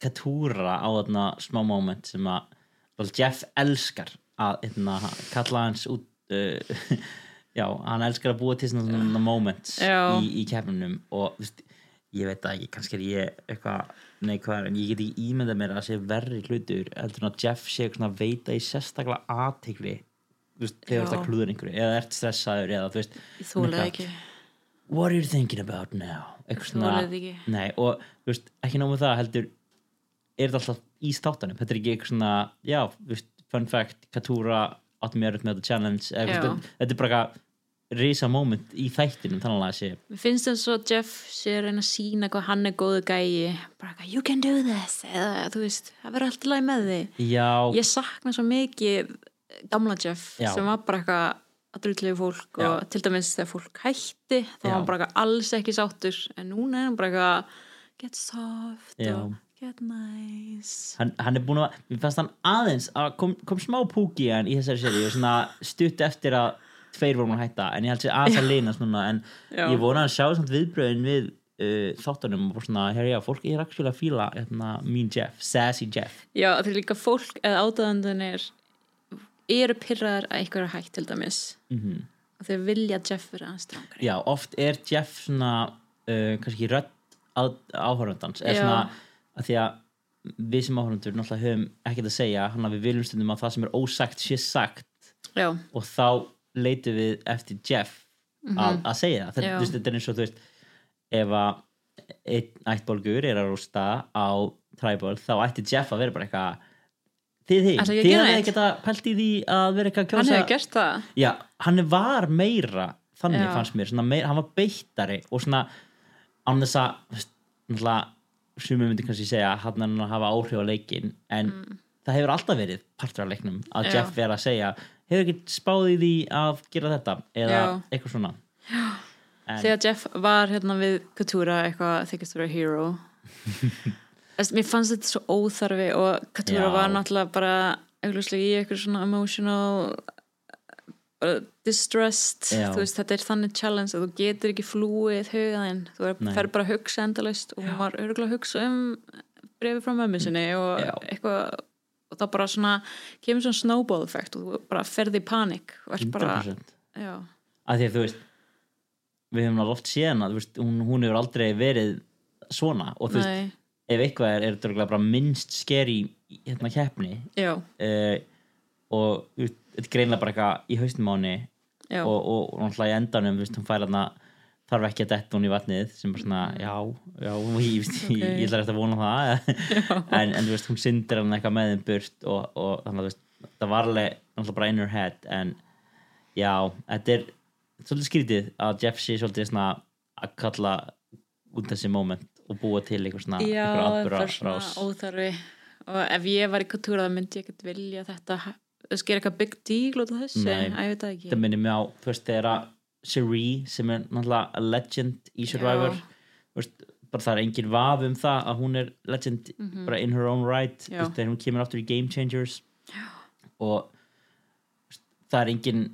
Katúra á þarna smá moment sem að well, Jeff elskar að eitna, kalla hans út uh, já, hann elskar að búa til svona, moments Já. í, í keppnunum og þú veist, ég veit að ekki, kannski er ég eitthvað neikvæður, en ég get ekki ímyndað mér að sé verri hlutur heldur en að Jeff sé eitthvað svona veita í sérstaklega aðtegli þú þegar Já. þú ert að klúður einhverju eða ert stressaður eða þú veist þólaði eitthvað, ekki. what are you thinking about now svona Þolið ekki. Nei, og þú veist, ekki nóg með það heldur er þetta alltaf í státtanum þetta er ekki eitthvað svona, já, þú veist fun fact, Katúra átti mér með þetta challenge eða, þú veist, þetta er bara eitthvað risa moment í þættinum þannig að sé. Mér finnst eins og Jeff sé að reyna að sína hvað hann er góðu gæi. Bara eitthvað, you can do this. Eða þú veist, það verður alltaf læg með þig. Já, ég sakna svo mikið gamla Jeff Já. sem var bara eitthvað að drullegu fólk og til dæmis þegar fólk hætti þá var Já. hann bara eitthvað alls ekki sáttur. En núna er hann bara eitthvað get soft Já. og get nice. Hann, hann er búin að mér fannst hann aðeins að kom, kom smá púki í þessari seri og svona stutt eftir að tveir vorum að hætta en ég held sér aðeins að leynast núna en Já. ég vona að sjá samt viðbröðin við uh, þáttunum og bara svona, herri já, fólk er actually að fíla hérna, mín Jeff, sassy Jeff. Já, er líka fólk eða átöðandunir eru pyrraðar að eitthvað er hægt til dæmis. Mhm. Og þau vilja Jeff vera strangari. Já, oft er Jeff svona uh, kannski rödd áhörundans eða Já. svona að því að við sem áhörundur náttúrulega höfum ekkert að segja hann að við viljum stundum að það sem er ósagt sé sagt. Já, og þá leitum við eftir Jeff að, að segja það þetta, veist, þetta er eins og þú veist ef að einn ættbólgur er að rústa á træból þá ætti Jeff að vera bara eitthvað þið þið, að þið neitt? ekkert að pælt í því að vera eitthvað að hann kjósa hefur gert það já, hann var meira þannig Já. fannst mér, meira, hann var beittari og svona án þess að náttúrulega sumum myndi kannski segja hann að hafa áhrif á leikin en það hefur alltaf verið partur af leiknum að Mm. Já. Jeff er að segja hefur ekki spáð í því að gera þetta eða Já. eitthvað svona? En, þegar Jeff var hérna við Coutura eitthvað þykist vera hero. Þess, mér fannst þetta svo óþarfi og Coutura Já. var náttúrulega bara augljóslega í eitthvað svona emotional bara distressed. Já. þú veist, þetta er þannig challenge að þú getur ekki flúið hugaðinn þú er, fer bara að hugsa endalaust og hún var örgulega að hugsa um brefi frá mömmu sinni og eitthvað og það bara svona kemur svona snowball effect og þú bara ferði í panik og ert bara, 100% já, að því að þú veist við höfum alveg oft séð hana veist, hún, hún hefur aldrei verið svona og þú veist, ef eitthvað er, er þetta bara minnst sker í hérna keppni. Uh, og þetta er greinlega bara eitthvað í haustum á henni já. og, og, og náttúrulega í endanum þú veist, hún fær hana þarf ekki að detta hún í vatnið sem bara svona, já, já ég, okay. ég, ég ætla eftir að vona það. En, en þú veist, hún syndir hann eitthvað með þeim burt og, og þannig að þú veist það var alveg bara in her head en já, þetta er svolítið skrítið að Jeff sé svolítið svona að kalla út þessi moment og búa til eitthvað svona Já, það er svona óþarfi. Og ef ég var í kultúra það myndi ég ekkert vilja þetta þess gera eitthvað big deal út af þessu. Nei. Æ, ég veit það ekki. Þetta minnir mig á, þú veist, þegar að Cherie sem er náttúrulega a legend í Survivor. Veist, bara það er engin vaf um það að hún er legend bara in her own right veist, þegar hún kemur áttur í Game Changers. Já. og veist, það er engin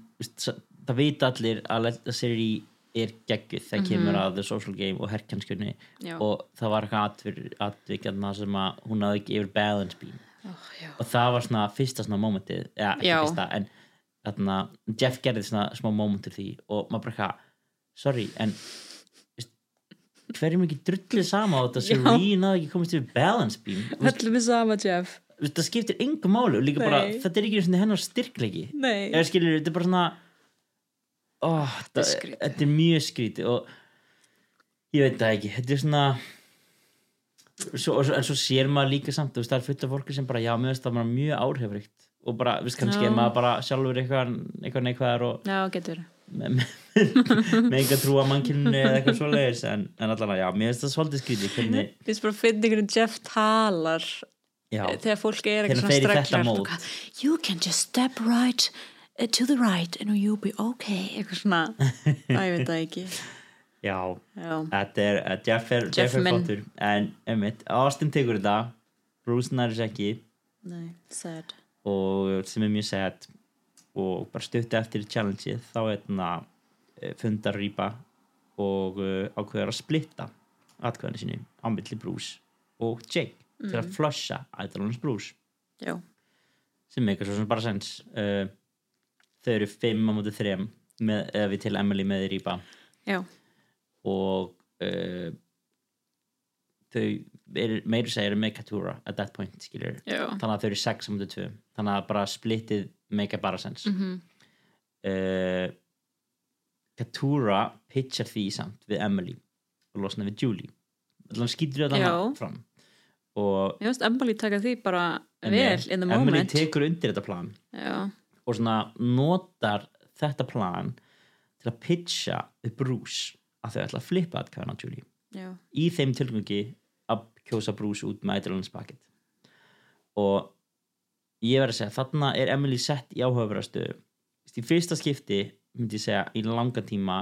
það vita allir að Cherie er geggjuð þegar kemur að The Social Game og herkjanskunni. Já. og það var eitthvað atvikjarna sem að hún hafði ekki yfir balance beam. Oh, og það var svona fyrsta svona momentið ja, ekki fyrsta, en þarna, Jeff gerði svona smá momentið því og maður bara eitthvað, sorry en hverjum ekki drullið sama á þetta sem Já. Rín hafði ekki komist yfir balance beam? Öllum er sama Jeff. það skiptir engu máli og líka bara, Nei. þetta er ekki hennar styrkleiki. Nei, eða skilur, þetta er bara svona ó, þetta, er þetta er mjög skrítið og ég veit það ekki, þetta er svona svo, en svo sér maður líka samt það er fullt af fólki sem bara, já, mér finnst það bara mjög áhrifrikt og bara, við kannski maður bara sjálfur eitthvað, eitthvað neikvæðar og já, getur. með, með, með eitthvað trúa mannkynnu eða eitthvað svoleiðis en, en allan að, já, mér finnst það svolítið skrítið hvernig, Ég finnst bara að finna einhvern Jeff talar já, þegar fólk er eitthvað svona hvað, You can just step right uh, to the right and you'll be okay. Eitthvað svona, Æ, ég veit það ekki. Já. Já, Þetta er, uh, Jeff er, Jeff er flottur. En, einmitt, Austin tekur þetta. Bruce næris ekki. Nei, sad og sem er mjög sad og bara stutti eftir challengeið þá hérna eh, fundar Rýpa og uh, ákveður að splitta atkvæðinu sinni á milli Bruce og Jake til að flusha ætlunars Bruce. Já, sem eitthvað svo sem bara sens. Uh, þau eru fimm á móti þrem með, eða við til Emily með Rýpa. Og uh, þau meiri segir með Katura at that point skilur já. Þannig að þau eru 6 á mútið 2 þannig að bara splittið make bara sens mm. -hmm. Katura pitchar því samt við Emily og losna við Julie. Þannig skýtur þetta Já. fram. Og Ég veist Emily taka því bara vel in the Emily moment. tekur undir þetta plan. Já, og svona notar þetta plan til að pitcha við Bruce að þau ætla að flippa atkvæðan á Julie. Já, í þeim tilgangi að kjósa Bruce út með Idolans paket og ég verð að segja þarna er Emily sett í áhugaverðastu í fyrsta skipti myndi ég segja í langa tíma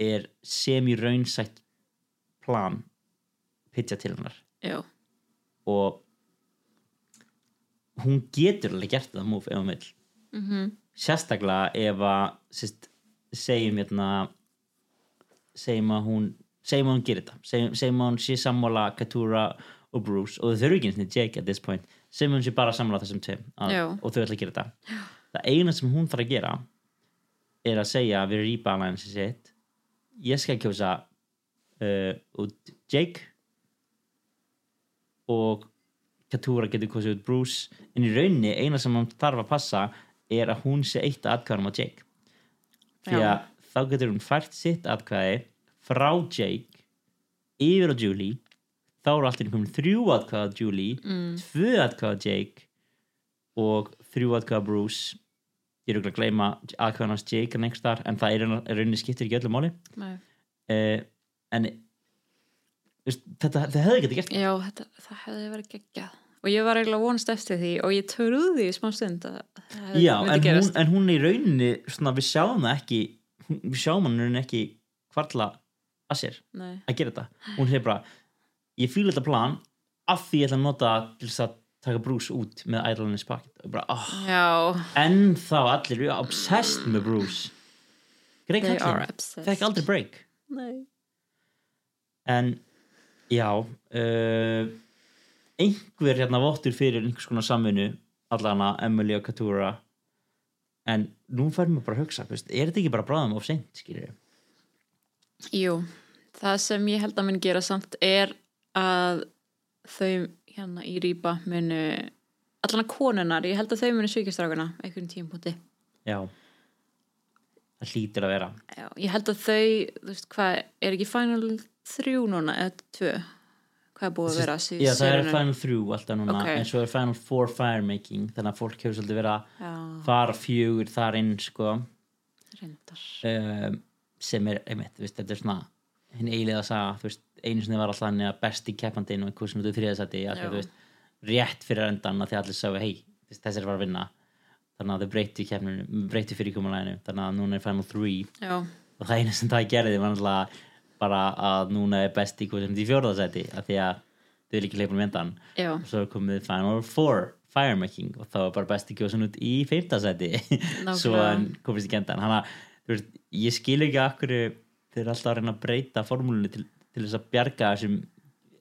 er semi-raunsætt plan pitcha til hennar. Já, og hún getur alveg gert það múf ef hún vill. Mhm, sérstaklega ef að sérst, segjum hérna segjum að hún segjum að hún gerir þetta. Segjum, segjum að hún sé sammála Katura og Bruce og þau þurfi ekki eins og Jake at this point. Segjum að hún sé bara sammála þessum tveim Já. og þau ætla að gera þetta. Það eina sem hún þarf að gera er að segja við rýpa alveg sitt ég skal kjósa uh, út Jake og Katura getur kosið út Bruce. En í rauninni eina sem hann þarf að passa er að hún sé eitt atkvæðum á Jake. Því Já. að þá getur hún fært sitt atkvæði frá Jake yfir á Julie. Þá eru allir komin þrjú atkvæða á Julie mm. tvö atkvæða á Jake og þrjú atkvæða Bruce. Ég er auðvitað að gleyma atkvæðan hans Jake en einhver þar en það er rauninni skiptir ekki öllu máli. Uh, en þetta, það hefði getið gert. Já, þetta, það hefði verið geggjað. Og ég var eiginlega vonast eftir því og ég því í smá stund að það já, myndi en hún, gerast. en hún í rauninni svona, við sjáum það ekki við sjáum hann ekki kvarla að sér Nei. að gera þetta. Hún hefur bara, ég fíla þetta plan af því ég ætla að nota til þess að taka Bruce út með Idleness Pocket og bara, oh, Já, en þá allir eru obsessed með Bruce. Greg obsessed. fekk aldrei break. Nei. en já uh, einhver hérna vottur fyrir einhvers konar samvinnu allana Emily og Katura. En nú færum við bara að hugsa veist, er þetta ekki bara bráðum of seint skilur Jú, það sem ég held að mun gera samt er að þau hérna í Rýpa munu allan að konunar, ég held að þau munu svíkjastrákuna einhvern tímpúti já. Það hlýtur að vera. Já, ég held að þau, þú veist hvað er ekki Final 3 núna eða 2 hvað er búið að vera síð já það er Final 3 alltaf núna Ok. en svo er Final 4 Firemaking þannig að fólk hefur svolítið verið að fara fjögur þar inn sko. Um, sem er, einmitt, þetta er svona hinn eiginlega að veist, einu sinni var alltaf þannig að besti keppandinn og einhver sem þú þriðasætti að Já. þú veist, rétt fyrir endan að því allir sáu, hei, þessi er að vinna. Þannig að þau breyti keppninu breyti fyrir komulæðinu, þannig að núna er Final 3 Já, og það einu sem það gerði var náttúrulega bara að núna er besti hvað sem því fjórðasætti, að því að þau er ekki leifum endan já, og svo komið Final 4 Firemaking og þá er bara besti kjósun út í feimtasæti svo hann komist ekki endan hann að, ég skil ekki akkur þeir eru alltaf að reyna að breyta formúlunni til, til þess að bjarga þessum,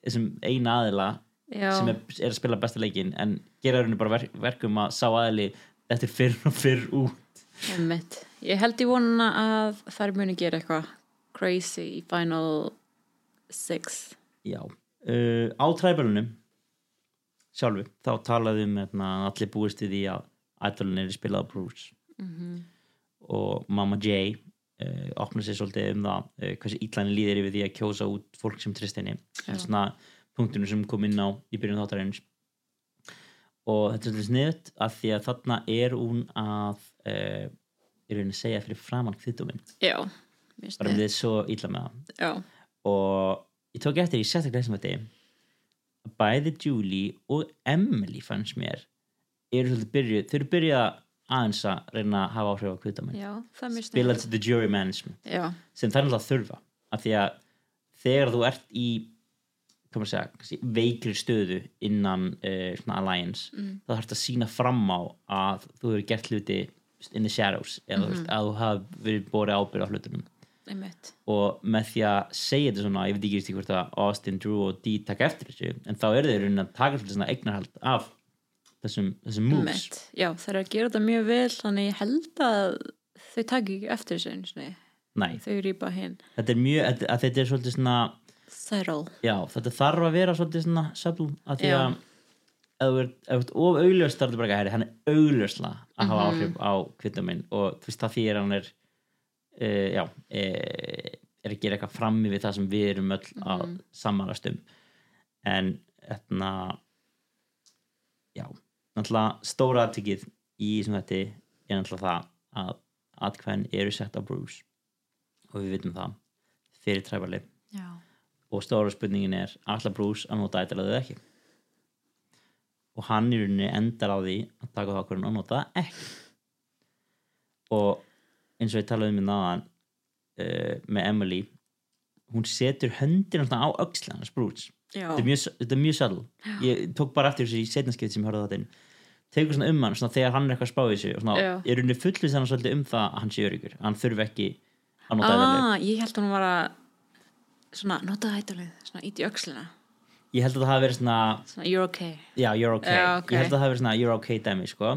þessum eina aðila já. sem er, er að spila besta leikin en gera rauninu bara verk, verkum að sá aðili er fyrr og fyrr út. Einmitt. Ég held í vonuna að þær muni gera eitthvað crazy í Final 6 já, uh, á træbælunum sjálfu, þá talaði um hérna, allir búist við því að ætlun er spilað á Bruce og Mama J uh, opna sér svolítið um það uh, hversu ítlæni líðir yfir því að kjósa út fólk sem tristinni er svona punktunum sem kom inn á í byrjun þáttarins. Og þetta er svolítið sniðut af því að þarna er hún að uh, í rauninni segja fyrir framann kviðdóminn. Bara um þið svo ítla með það. Já, og ég tók eftir í sérstaklega þessum þetta að bæði Julie og Emily fannst mér eru svolítið byrjuð, þau eru byrjuð aðeins að reyna að hafa áhrif á mér spila til the jury management Já, sem það er náttúrulega að þurfa af því að þegar þú ert í segja, veikri stöðu innan uh, alliance Mm. þá þarfst að sína fram á að þú hefur gert hluti in the shadows eða Mhm. veist, að þú hafi verið borið ábyrð á hlutunum. Einmitt. Og með því að segja þetta svona, ég veit ekki hvort að Austin, Drew og Dee taka eftir þessu en þá eru þeir að taka svona eignarhald af þessum, þessum moves. Já, þær eru að gera þetta mjög vel þannig ég held að þau taki ekki eftir þessu þau rýpa hinn þetta er mjög, að, þetta er svolítið svona Cyril já, þetta þarf að vera svolítið svona subtle, að því að ef þú ert, þú of augljóst þá er þetta bara ekki að hann er augljósla að hafa Mhm. áhrif á kvittaminn og þú veist það því er hann er uh, já uh, er að gera eitthvað frammi við það sem við erum öll að Mhm. samanast um. En etna já, náttúrulega stóra aðtikið í sem þetta er náttúrulega það að atkvæðin eru sett á Bruce og við vitum það fyrir træfali Já, og stóra spurningin er allar Bruce að nota eitthvað eða ekki? Og hann í rauninni endar á því að taka það okkur að nota það ekki. Og eins og ég talaði um í náðan uh, með Emily hún setur höndin á öxla hans Bruce. Já, þetta er mjög, mjög subtle. Ég tók bara eftir þessu í setnaskeitt sem ég á þetta inn tegur svona um hann svona, þegar hann er eitthvað að spá í þessu og svona, Já. er rauninni fullið þannig svolítið um það að hann sé öryggur hann þurfi ekki að nota ah. ah, Ég held að hún var að svona, nota hættulið, svona ít í öxlina ég held að það hafi verið svona svona, you're okay já, you're okay, Já, ok. ég held að það hafi verið svona you're okay dæmi sko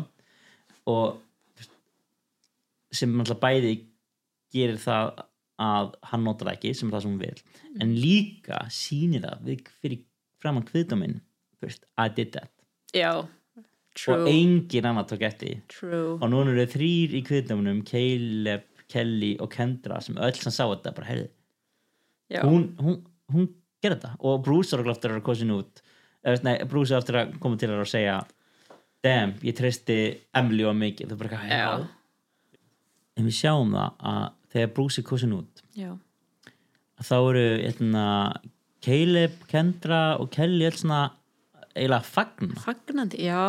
og sem alltaf bæði gerir það að hann notar það ekki sem er það sem hún vil Mm. en líka sýnir það við fyrir framann kviðdóminn first, I did that Já, true, og engin annar tók eftir. True. Og núna eru þrýr í kviðdóminum Caleb, Kelly og Kendra sem öll sem sá þetta bara heyrði Já, hún, hún, hún gerði þetta. Og Bruce er eftir að kosin út. Eða, nei, Bruce er eftir að koma til þér og segja damn, ég treysti Emily og mikið það er bara eitthvað, en við sjáum það að þegar Bruce er kosin út já, þá eru eitna, Caleb, Kendra og Kelly öll svona eiginlega fagna. Fagnandi, já,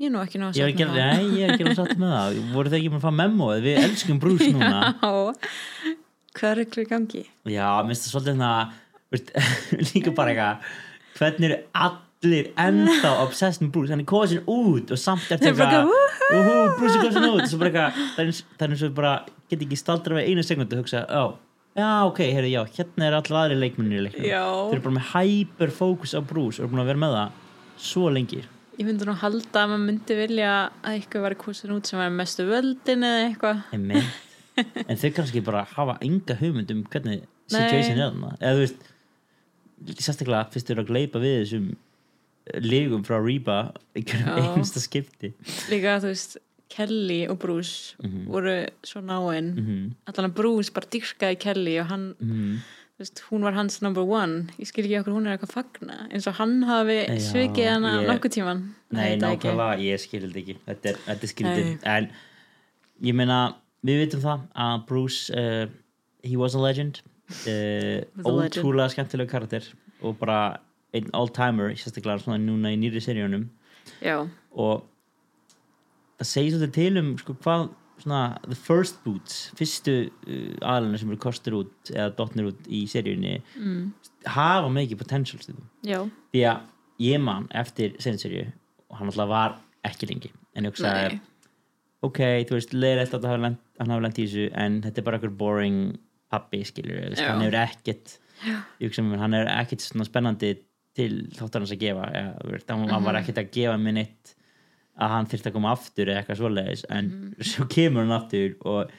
ég er nú ekki nú að ég er ekki, sakna nei, ég er ekki alveg satt með það. Voru þau ekki með að fá memóið, við elskum Bruce núna. Já, hvað er í gangi? já, minnst það svolítið veist, líka bara eitthvað hvernig eru allir ennþá obsessed með Bruce, hann er kosin út og samt eftir eitthvað Bruce er kosin út. Það er eins- er og bara get ekki staldra við einu sekundu og hugsa, já, já, ok, heyrðu, já, hérna er allir aðri leikmennir í Já. þeir eru bara með hyper fókus á Bruce og eru búin að vera með það svo lengi? Ég myndi nú halda að maður myndi vilja að eitthvað var kosin út sem var mestu völdin eða eitthvað. En þau kannski bara hafa enga hugmynd um hvernig situation er þarna. Eða þú veist sérstaklega fyrst eru að gleipa við þessum lígum frá Reba einhverjum einsta skipti. Líka, þú veist, Kelly og Bruce voru svo náinn Mhm. allan að Bruce bara dyrkaði Kelly og hann, Mhm. þú veist, hún var hans number one. Ég skil ekki okkur hún er eitthvað að fagna eins og hann hafi svikið hana ég- nokkuð tíman Nei, nákvæmlega, ég þetta ekki. Þetta er, þetta er Nei. en ég meina, við vitum það að Bruce, uh, he was a legend. Uh, ótrúlega skemmtilega karakter og bara einn all-timer, sérstaklega svona núna í nýri seríunum. Og það segir svolítið til um sko, hvað svona, the first boots fyrstu uh, aðlunum sem eru kostur út eða dotnir út í seríunni mm. hafa mikið potential já, því að ég man eftir senseríu og hann alltaf var ekki lengi. En ég hugsaði, ok, þú veist leiðilegt að hann hafa lent í þessu en þetta er bara einhver boring pappi Já. hann hefur ekkert ég hugsa mér, hann er ekkert svona spennandi til þáttarins að gefa. Hann, hann Mhm. var ekkert að gefa minn eitt að hann þyrfti að koma aftur eða eitthvað svoleiðis en Mhm. svo kemur hann aftur og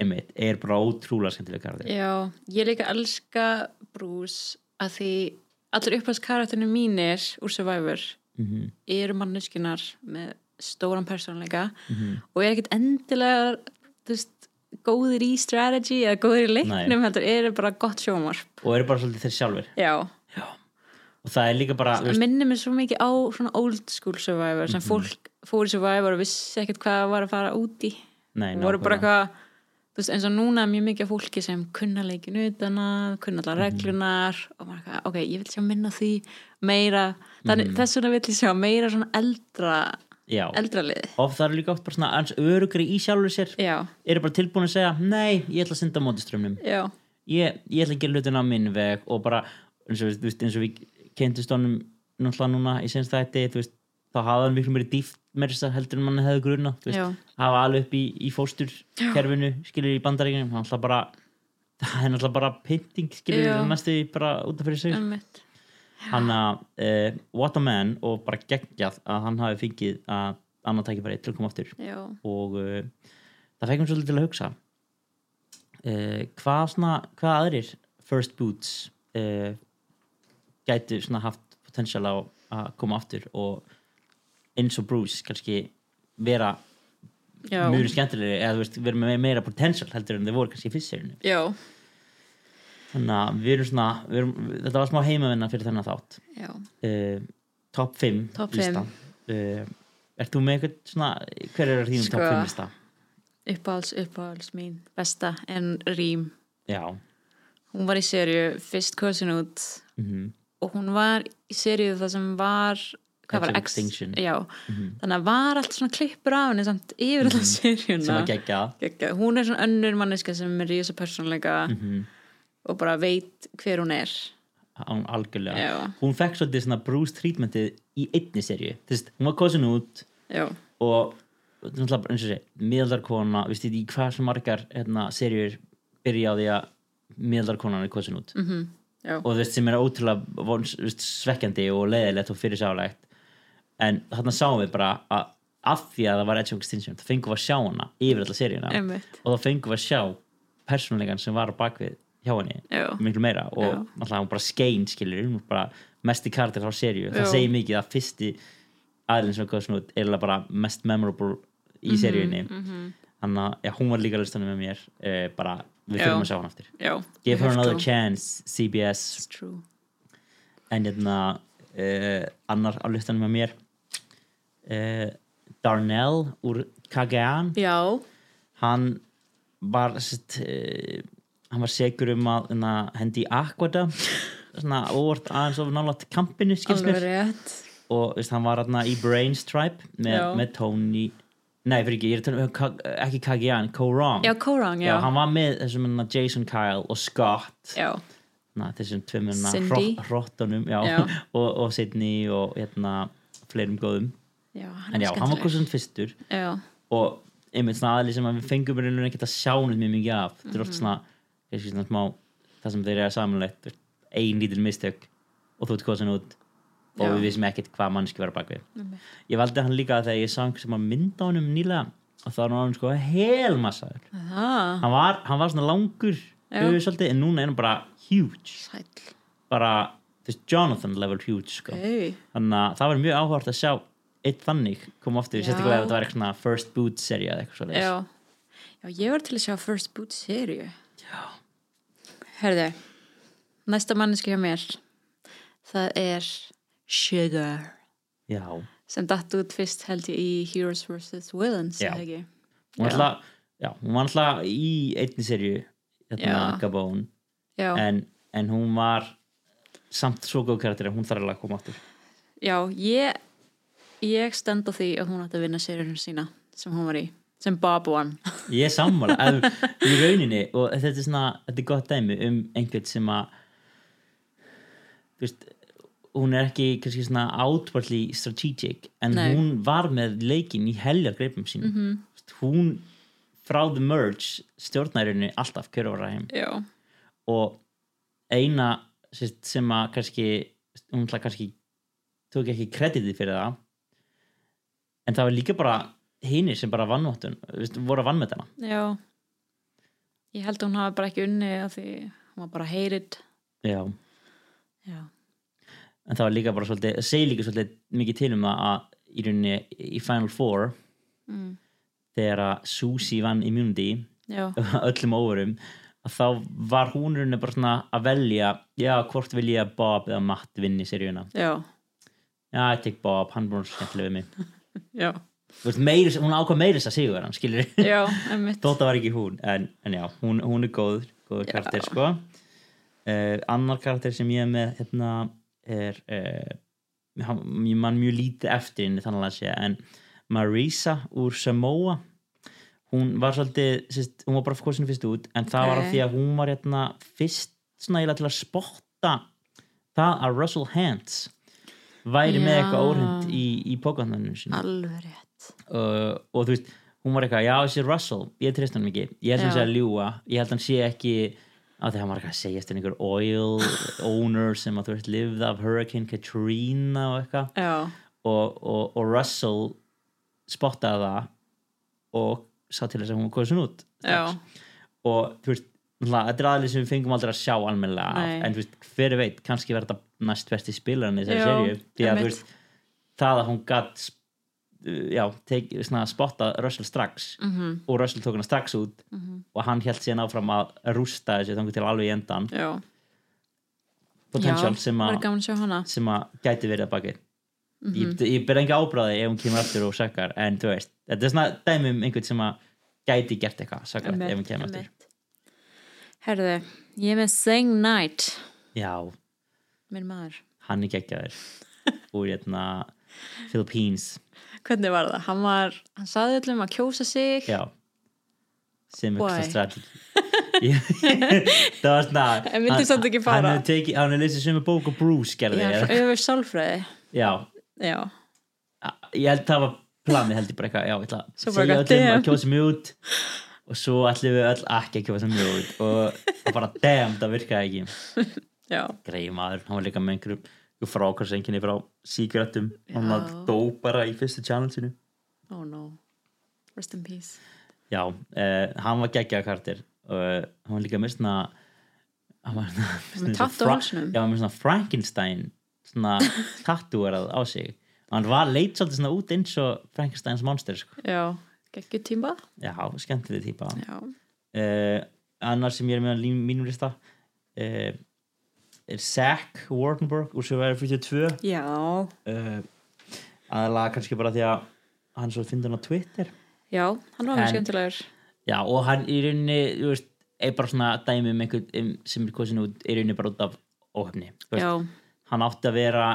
einmitt, er bara ótrúlega skemmtilega karakter Já, ég líka elska Bruce að því allir upphaldskarakterinu mínir úr Survivor Mhm. eru manneskunar með stóran persónleika Mhm. og er ekkert endilega veist, góðir í strategy eða góðir í leiknum, þetta eru bara gott sjómarp og eru bara svolítið þeir sjálfur Já, og það er líka bara, það minnir mér svo mikið á svona old school Survivor sem fólk fór í Survivor og vissi ekkert hvað var að fara út í. Nei, voru bara eitthvað eins og núna er mjög mikið fólki sem kunna leikin utan að, kunna Mhm. allar reglunar og maður eitthvað, ok, ég vil sjá minna því meira, þannig Mhm. þess vegna vil ég sjá meira svona eldra já, eldra lið, og það er líka oft bara svona aðeins örugri í sjálfur sér. Já, eru bara tilbúin að segja, nei, ég ætla að synda mótiströmmnum ég, ég ætla að gera hlutin á minn veg og bara, eins og, eins og við kynntust honum náttúrulega núna í senst þætti, veist, þá hafa hann miklu meiri dýft meira þess að heldur en mann hefði gruna hafa alveg upp í, í fósturkerfinu skilur í bandaríkjum, það er náttúrulega bara pynting skilur Já. næstu bara út af fyrir sig. Hann að uh, what a man og bara geggjað að hann hafi fengið að annað tækifæri til að koma já, og uh, það fekkum svolítið til að hugsa uh, hvað svona hvað aðrir first boots svona haft potential á að koma aftur og eins og Bruce kannski vera já, mjög skemmtilegri eða veist, vera með meira potential heldur en þau voru kannski í fyrst serinu já, þannig að við erum svona við erum, þetta var smá heimavinna fyrir þennan þátt. Uh, top 5 Top lista. Uh, Ert þú með eitthvað svona hver er þínum Sko, top 5 lista? uppáhalds, uppáhalds mín besta en Rím. Já. Hún var í serju fyrst kosin út. Mm og hún var í serju það sem var hvað var X, Extinction. já, þannig að var allt svona klippur af henni samt yfir mm seríuna sem að gegja Geggjað. hún er svona önnur manneska sem er rísa persónleika Mhm. og bara veit hver hún er. Án algjörlega. Já. hún fekk svolítið svona Bruce treatmentið í einni Þess, hún var kosin út já, og miðaldarkona, veist þið í hvað sem margar hérna, serjur byrja á því að miðaldarkonan er kosin út. Mhm, já, og þú veist sem er ótrúlega vons, veist, svekkjandi og leiðilegt og fyrirsálegt en þarna sáum við bara að af því að það var Edge of Extinction þá fengum við að sjá hana yfir alla seríuna. Einmitt. Og þá fengum við að sjá persónleikan sem var bakvið hjá henni Já. miklu meira. Og Já. náttúrulega hún bara skein hún var bara mesti karakter á seríu. Það segir mikið að fyrsti aðlinn sem kom svona út er bara mest memorable Mhm, í seríunni þannig að hún var líka listanum með mér uh, bara við þurfum að sjá hann aftur. Já, give her another to. chance CBS en hérna uh, annar á listanum með mér uh, Darnell úr já, hann var sett, uh, hann var segur um að hérna, hendi Aquada. Svona óvart aðeins of nálægt kampinu rétt. Og veist, hann var hérna í Brains Tribe með, með Tony nei, fyrir ekki, ég er að tala um ekki Kagian, Korong. Já, Korang, já, hann var með þessum hérna, Jason Kyle og Scott. Já, na, þessum tvimurna Cindy. hrottunum já, Já. og, og Sydney og hérna, fleirum góðum. Já, hann en er já, hann var hversum fyrstur. Já, og einmitt svona aðli sem að við fengum í rauninu ekkert að sjá neitt mjög mikið af. Þetta er oft svona, kannski svona smá það sem þeir eru samanlegt ein lítil mistök og þú ert kosin út og Já. við vissum ekkert hvað mannski vera bakvið ég valdi hann líka þegar ég einhver sem að mynda honum nýlega og það var hann sko helmassaður hann var, hann var svona langur svolítið, en núna er hann bara huge. Sæll. Bara, veist, Jonathan level huge sko. hey. þannig að það var mjög áhvert að sjá eitt þannig koma aftur, Já. sérstaklega ef þetta var eitthvað first boot serið eða eitthvað svo já, já, ég var til að sjá First Boot seríu. Já. Herðu, næsta manneski hjá mér. Það er Sugar. Já, sem datt út fyrst held ég í Heroes vs. Villains hún var alltaf í einni serju hérna. Gabón. Já, en, en hún var samt svo góð karakter að hún þarf alveg að koma aftur. Já, ég ég stend á því að hún átti að vinna seríunum sína sem hún var í, sem Bob won ég er sammála. Í rauninni og þetta er svona, þetta er gott dæmi um einhvern sem að þú veist hún er ekki kannski svona outwardly strategic en Nei. hún var með leikin í heljar greipum sínum. Mm -hmm. hún frá the merge stjórnærinni alltaf kjörvaræðum já, og eina sem að kannski hún kannski tók ekki kreditið fyrir það en það var líka bara hinir sem bara vannvottun voru að vann með þarna. Já. Ég held að hún hafi bara ekki unni af því hún var bara hated. Já, já, en það var líka bara svolítið, það segir líka svolítið mikið til um að í rauninni í Final Four mm. þegar að Susie vann Immunity öllum óverum að þá var hún rauninni bara svona að velja já, hvort vil ég að Bob eða Matt vinni seríuna? Já, já, ég tek Bob, hann búin skemmtilega við mig. Já. Meiri, hún ákvað meiris að sigur hann þótt að var ekki hún en, en já, hún, hún er góð Já. karakter sko. Uh, annar karakter sem ég er með hérna er uh, ég man mjög lítið eftir henni þannig að segja en Marisa úr Samoa hún var svolítið sérst, hún var bara fórsinu fyrst út en það var því að hún var hérna fyrst svona til að spotta það að Russell Hantz væri með Já. eitthvað óhrind í, í pókandunum sinu alveg rétt. Uh, og þú veist, hún var eitthvað já þessi Russell, ég treyst hann ekki. Ég held hann Já. sé að ljúa, ég held hann sé ekki að hann var eitthvað að segja eftir einhver oil owner sem að þú veist lifði af Hurricane Katrina og eitthvað. Og, og, og Russell spottaði það og sá til þess að hún kosin út og þú veist þetta er aðlið sem við fengum aldrei að sjá Nei. en þú veist, hver veit, kannski verða þetta næst spilarinn í þessari Já, serju því að þú veist, það að hún gatt já, teik, svona, spotta Russell strax mhm, og Russell tók hana strax út og hann held síðan áfram að rústa þessu þannig til alveg í endan já. Potential já, sem, að, gæti verið að baki. Mhm. ég, ég ber enga ábráði ef hún kemur aftur og sökkar en þú veist, þetta er svona dæmi um einhvern sem að gæti gert eitthvað sökkar ef hún kemur aftur. herðu, ég með Sing Night já, minn maður, hann er geggjaður. Úr hérna Philippines hvernig var það? hann var, hann saði öllum að kjósa sig. Já. Sem eitthvað strategi það var svona En vildi samt ekki fara? hann hefur tekið, hann hefur lesið sem bók og Bruce gerði yfir sálfræði. Já, já, ég held það var planið held ég bara eitthvað, já, ég ætla að segja öllum að kjósa mig út og svo ætlum við öll ekki að kjósa mig út og það bara, damn, það virkaði ekki. Já, greið maður, hann var líka með einhverjum frákvæmsenginni frá síkvættum hann var dó bara í fyrstu challenge sinu oh no. Rest in peace. Já, uh, hann var geggjaða kartir uh, hann var líka með svona hann var með Fra- svona Frankenstein svona tattúarað á sig. Hann var leit svolítið svona út eins og Frankensteins monster sko. já, geggjur tíma já, skemmtileg típa. Já, uh, annar sem ég er með á mínum lista uh, er Zach Wartenberg úr Survivor 42 já, uh, aðalega kannski bara því að hann svo finnur hann á Twitter. Já hann var mjög skemmtilegur. Já og hann í rauninni þú veist, er bara svona dæmi um einhvern um, sem er kosin út í rauninni bara út af óhefni. Hann átti að vera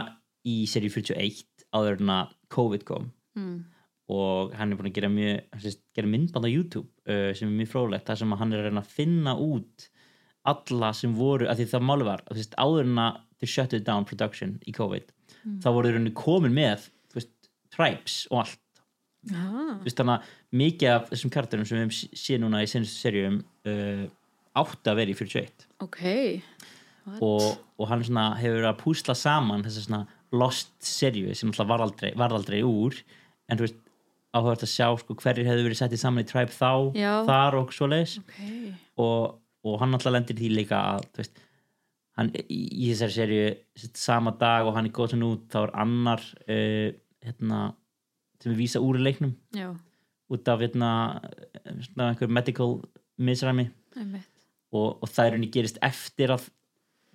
í seri 41 á áður en að COVID kom. Mm. og hann er búin að gera mjög hann sést, gera myndband á YouTube uh, sem er mjög fróðlegt þar sem hann er að finna út alla sem voru, að því það máli var að, veist, áður en að þau shutted down production í COVID, þá voru þau komin með þú veist, tribes og allt. Ah. veist, þannig að mikið af þessum karakterum sem við séð núna í senustu serjum uh, átti að vera í 41 ok. Og, og hann svona hefur verið að púsla saman þess svona lost serju sem alltaf var aldrei, var aldrei úr. En þú veist áhugast að sjá sko, hverjir hefðu verið settið saman í tribe þá Já. þar og svoleiðis. Ok, og, og hann alltaf lendir því líka að veist hann í, þessari serju sama dag og hann er góð sem út þá er annar uh, hérna, sem er vísa úr í leiknum. Já, út af hérna, einhver medical misræmi. Og, og það er henni gerist eftir að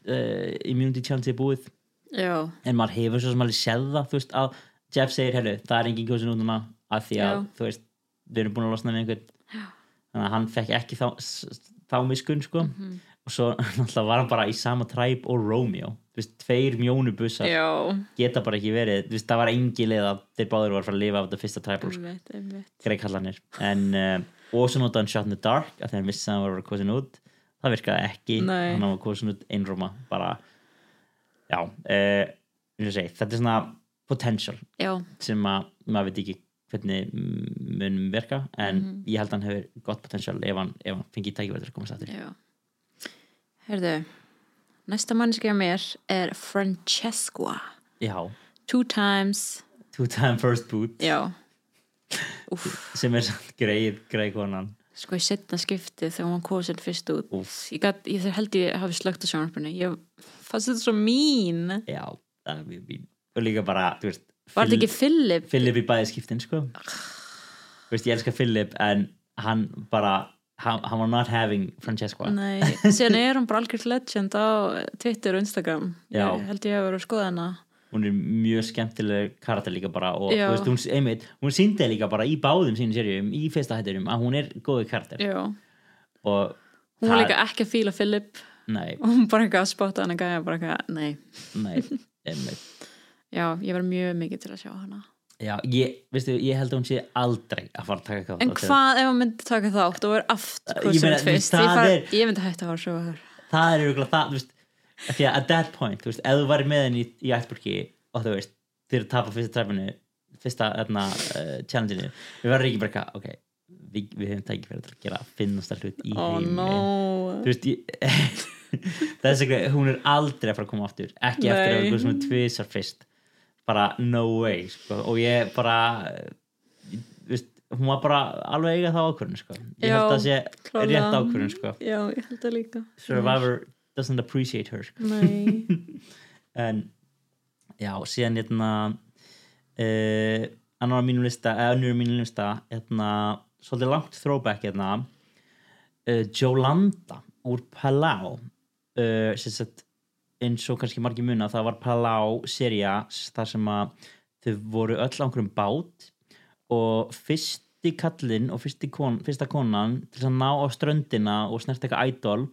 uh, immunity challenge er búið. Já, en maður hefur svo sem alveg séð það veist að Jeff segir, herru, það er engin góðsinn út núna að því að, Já. þú veist við erum búin að losna við einhvern. Þannig að hann fekk ekki þá, þá miskun sko. Mhm. og svo náttúrulega var hann bara í sama træp og Romeo, þú veist, tveir mjónubussar já. geta bara ekki verið, þú veist, það var engi leið að þeir báður voru að lifa af þetta fyrsta træp sko, einmitt, einmitt. Greið kallanir en, uh, og svo notaði hann Shot in the Dark að hann vissi að hann var að vera kosin út. Það virkaði ekki, Nei. hann var kosin út einróma, bara já, uh, segi, þetta er svona potential já, sem að maður veit ekki hvernig mun verka en ég held að hann hefur gott potential ef hann, ef hann fengið tækifæri að komast aftur. Herðu næsta mannskja mér er Francesca. Já, two times. Two time first boot. Úf, sem er greið, greið konan. Sko í setna skipti þegar hún kom sér fyrst út Úff. ég, gat, ég held ég hafi slögt á sjónarpunni ég fannst þetta svo mín. Já, það er mjög fín og líka bara, þú veist var þetta ekki Philip? Philip í bæði skiptin sko. Þú veist, ég elska Philip en hann bara hann, hann var not having Francesca Nei, síðan er hún bara algjört legend á Twitter og Instagram. Já. ég held ég að vera að skoða hana. Hún er mjög skemmtileg karakter líka bara og þú veist, hún, einmitt, hún síndi líka bara í báðum sínum serjum, í fyrsta hætturum að hún er góði karakter. Já. og hún var líka ekki að fíla Philip. Nei, og hún bara eitthvað að spotta hana gæja bara eitthvað, nei, nei, einmitt já, ég var mjög mikið til að sjá hana. Já, ég, veistu, ég held að hún sé aldrei að fara að taka eitthvað en hvað ef hún myndi taka þátt og er aftur Ég meina, það ég, far, er- ég myndi hægt að fara að sjá þar það er örugglega það, þú veist því að at that point, þú veist, ef þú væri með henni í, í ættburki og þú veist þeir tapa fyrsta træfinu fyrsta hérna, uh, challenge-inu við verðum ekki bara eitthvað, ok við, við hefum tækið fyrir að gera finnasta hlut í oh heimi. no. Þú veist, ég þess að hún er aldrei að fara að koma aftur ekki eftir að Nei. vera sem er tvisar fyrst bara no way sko. og ég bara þú veist, hún var bara alveg eiga það ákvörðun sko. ég Já, held að sé klárlega. rétt ákvörðun sko. já, ég held það líka Survivor doesn't appreciate her sko. nei, en já, síðan hérna uh, annar á mínum lista eða önnur á mínum lista hérna, svolítið langt throwback hérna uh, Jolanda úr Palau uh, sem sagt eins og kannski margir muna það var Palau seria þar sem að þau voru öll á einhverjum bát og fyrsti kallinn og fyrsti kon, fyrsta konan til að ná á ströndina og snert eitthvað idol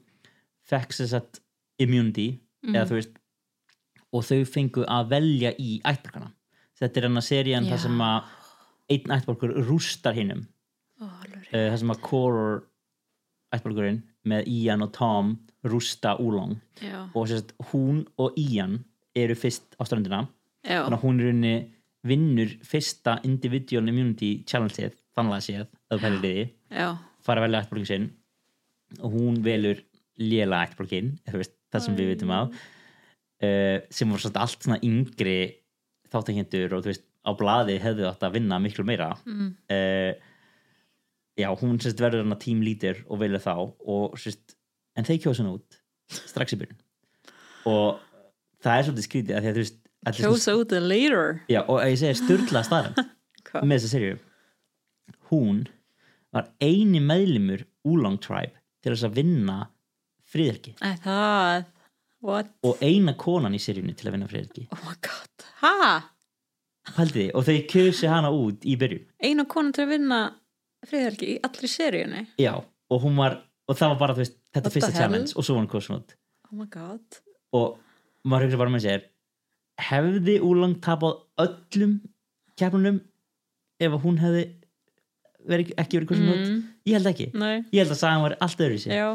fekk sem sagt immunity eða þú veist og þau fengu að velja í ættborgarna þetta er hann að serían Já. þar sem að einn ættborgur rústar hinnum rétt. uh, þar sem að Koror ættborgurinn með Ian og Tom rústa Úlong já, og sérst, hún og Ian eru fyrst á ströndina. Já, þannig að hún er unni vinnur fyrsta individual immunity challenge-ið þannig að séð, að pælir liði já. fara að velja ættborgin sinn. Og hún velur léla veist, það sem við vitum af. Uh, sem var svolítið allt svona yngri þáttakjendur og þú veist á blaði hefðu átt að vinna miklu meira. Mm. uh, já, hún sérst verður hann að team leader og velja þá. Og sérst, en þeir kjósa hann út strax í byrjun. Og það er svolítið skrítið að því að þú veist kjósa út the later? Já, og að ég segja styrla staðan Hvað? með þessa serju hún var eini meðlimur Oolong Tribe til þess að vinna what? Og eina konan í seríunni til að vinna friðarki oh my god, ha? Haldi, og þau kjösi hana út í byrjun. Einu konu til að vinna friðarki í allri seríunni? Já, og hún var og það var bara, þú veist, þetta the fyrsta challenge og svo var hún kosin út. Oh my god. Og maður hugsa bara með sér hefði Úlang tapað öllum keppnunum ef hún hefði verið, ekki verið kosin út? Mm, ég held ekki, nei, ég held að sagan var allt öðru sér já,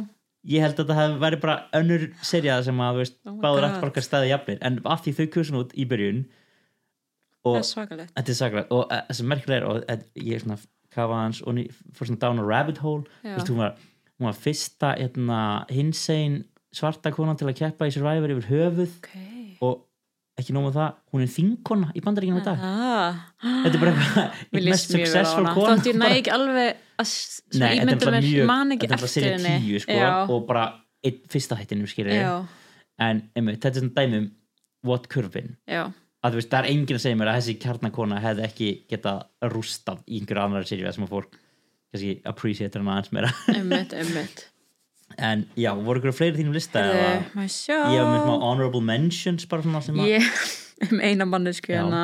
ég held að það hefði verið bara önnur serjað sem að veist, Oh báður eftir borgar staði jafnir. En af því þau kursin út í byrjun og það er svakalegt. Þetta er saklega og uh, þessi merkilega er og uh, ég er svona kafa hans og fór svona down a rabbit hole. Já. Vist, hún, var, hún var fyrsta hérna, hinsegin svarta konan til að keppa í Survivor yfir höfuð. Ok, og ekki nóg með það, hún er þingkona í bandaríkinu í dag. Ah, þetta er bara eitthvað eitt mest successful kona. Þótt ég næ bara- ekki alveg að ímynda mér man ekki er eftir henni. sko, og bara einn fyrsta hættinu skilur já, en einmitt, þetta er svona dæmi um what been já, að þú veist, það er enginn að segja mér að þessi kjarnakona hefði ekki getað rústað í einhverju annar serið sem að fólk kannski appreciate hana aðeins meira. Einmitt, einmitt. En já, voru ykkur fleiri þínum lista maður ég hef með smá honorable mentions bara svona sem að ég um eina mannesku hérna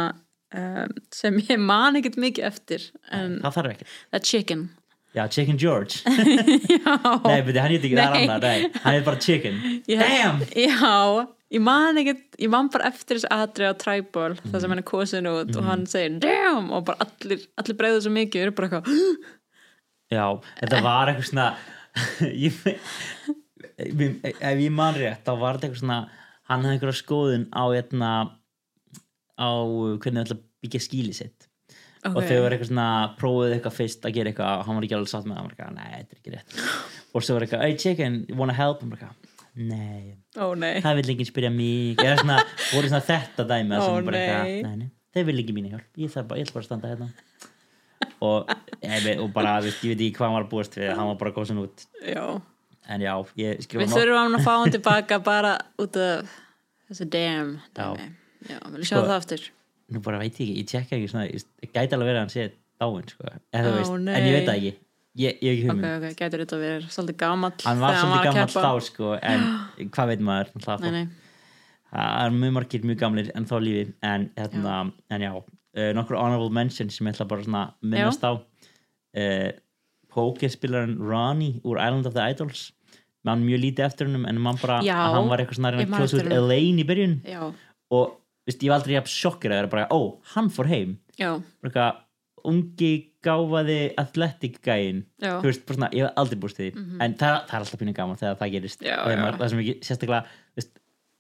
um, sem ég man ekkert mikið eftir en það þarf ekki. That chicken. Já, Chicken George. Já, nei, beti, hann heit ekki það Nei. annar, nei, hann heit bara Chicken. Ég- damn! Já ég man ekkert, ég man bara eftir þessu atri á Tribal, það Mhm. sem hann er kosin út og hann segir damn! og bara allir, allir breiðu svo mikið, eru bara eitthvað já, þetta var eitthvað svona ég, ef ég man rétt þá var þetta eitthvað svona hann hafði einhverja skoðun á hérna, á hvernig það ætla að byggja skíli sitt. Og þau var eitthvað svona prófið eitthvað fyrst að gera eitthvað hann var ekki alveg satt með það, hann var eitthvað, nei, þetta er ekki rétt. Og svo var eitthvað, hey chicken, you wanna help? Hann var eitthvað, nei, ó nei, það vil enginn spyrja mig. Eða svona, voru svona þetta dæmi bara nei. eitthvað, nei, nei, þeir vil ekki mínu hjálp. Ég, þarf bara, ég ætla bara að standa hérna og, og bara, veist, ég veit ekki hvað hann var að búast við hann var bara góðsinn út. Já. En já, ég skrifa við þurfum að fá hann tilbaka bara út af þessu damn já, við sjá Sko, það aftur. nú bara veit ég ekki, ég tjekka ekki svona ég gæti alveg verið að hann sé dáin sko. Veist, nei. en ég veit það ekki. Ég, ég ok, ok, gætur þetta að vera svolítið gamall hann var svolítið gammal þá sko, en hvað veit maður nei, það er mjög margir mjög gamlir en þá lífi en, hérna, en já, uh, nokkur honorable mention sem ég ætla bara svona minnast á. Uh, pókerspilarinn Ronnie úr Island of the Idols. Mann mjög lítið eftir hennum en mann bara Já, hann var eitthvað svona eftir út. Elaine í byrjun. Já, og veist, ég var aldrei jafn sjokkir að vera bara, ó, hann fór heim. Ungi gáfaði athletic gæin veist, svona, ég hef aldrei búist því. En það, það er alltaf pínu gaman þegar það gerist. Já, maður- það sem ekki, sérstaklega veist,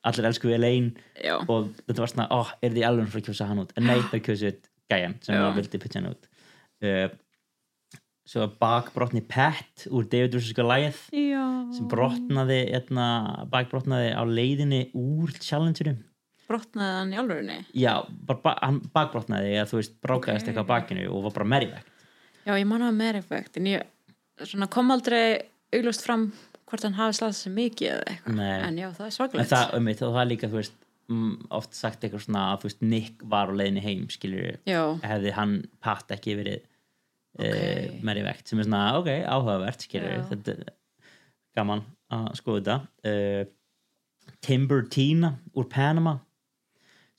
allir elsku Elaine já, og þetta var svona, ó, er þið alveg fyrir að kjósa hann út en nei, þau kjósa gæjan sem Já. það vildi pitcha hann út uh, svo bakbrotni Pet úr David vs. Goliath sem brotnaði etna, bakbrotnaði á leiðinni úr challengerum brotnaði hann í alvörunni já, ba hann bakbrotnaði eða þú veist, brákaðist Ok. eitthvað bakinu og var bara merjivegt já, ég man að meir effekt en ég svona, kom aldrei auglust fram hvort hann hafi slasað sig mikið eða eitthvað. En já, það er en svaglegt það, um það er líka, þú veist mm, oft sagt eitthvað svona að þú veist, Nick var á leiðinni heim, skilur já, hefði hann patt ekki verið Ok. okay. meiri vekt sem er svona, ok, áhugavert skilur, Já. þetta er gaman að skoða þetta. Uh, Timber Tina úr Panama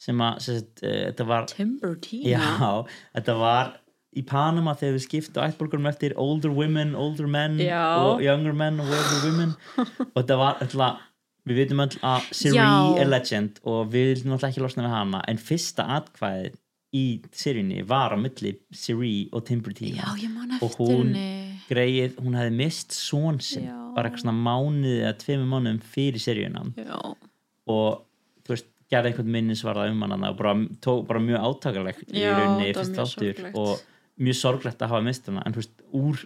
sem að uh, þetta var Timber Tina? Já, þetta var í Panama þegar við skiptu ættbólgurum eftir older women, older men Já. og younger men og older women og þetta var alltaf við veitum öll að Siri Já. er legend og við viljum alltaf ekki losna við hana en fyrsta atkvæðið í seríunni var á milli Siri og Timber Tina já, ég man Og eftir hún- henni greið, hún hefði mist són sinn Já. bara eitthvað svona mánuði eða tveimur mánuðum fyrir seríuna já, og þú veist, gerði einhvern minnisvarða um hana og bara, tók bara mjög átakalegt í Já, rauninni þetta var fyrst mjög áttur sorglegt. og mjög sorglegt að hafa mist hana en þú veist, úr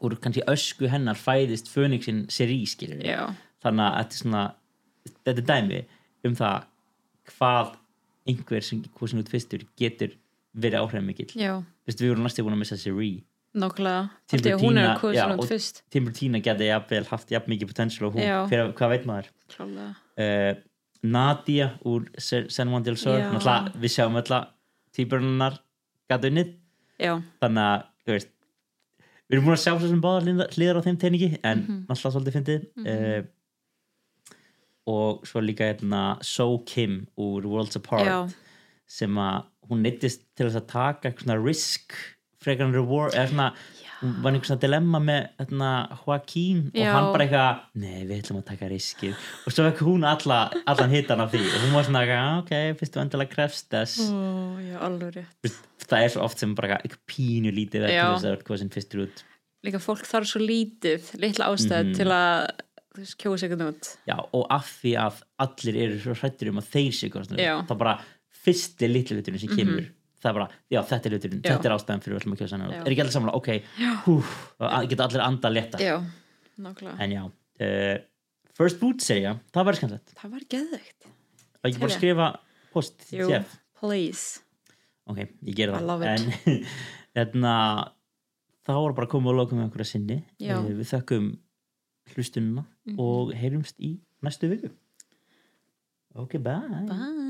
úr kannski ösku hennar fæðist Fönixin Siri skilur já, þannig að þetta er svona þetta er dæmi um það hvað einhver sem hvað sem út fyrstur getur verið áhrifmikill já. Vist, við vorum næstu búin að missa Siri. Nákvæmlega, Timber er Tina, geti jafnvel haft jafn mikið potential og hún, hver, hvað veit maður? Uh, Nadia úr Sen One Del Sur við sjáum öll að týpurinnar gæti unnið já, þannig að veist við erum búin að sjá svo sem báðar hliðar á þeim teiningi en Mhm. náttúrulega svolítið fyndið. Mm og svo líka hérna So Kim úr Worlds Apart já, sem að hún neittist til að taka eitthvað risk frekar en reward eða svona hún var einhvers svona dilemma með hérna, Joaquín og Já. hann bara eitthvað, nei við ætlum að taka riskið. Og svo ekki hún alla, allan hitan af því. Og hún var svona, "Ah, ok, fyrst þú endilega krefst þess. Ó, já, það er svo oft sem bara eitthvað pínu lítið Já. vegna þess að það er hvað sem fyrstur út. Líka fólk þarf svo lítið litla ástæð Mhm. til að kjósa sig út. Já, og af því að allir eru svo hrættir um að þeir það er bara fyrsti litlu hluturinn sem kemur það er bara, já þetta er hluturinn, þetta er ástæðan fyrir við ætlum að kjósa hennar er ekki allir samanlega, ok, hú geta allir anda létta. Já, nákvæmlega. En já, uh, first boot segja það var skemmtilegt, það var geðveikt. Og ég bara skrifa post, Jú, chef, please. Ok, ég ger það. en þarna þá var bara að koma og loka með okkur að sinni. Já. Eh, við þökkum hlustununa Mhm. og heyrumst í næstu viku. Ok, bye. Bye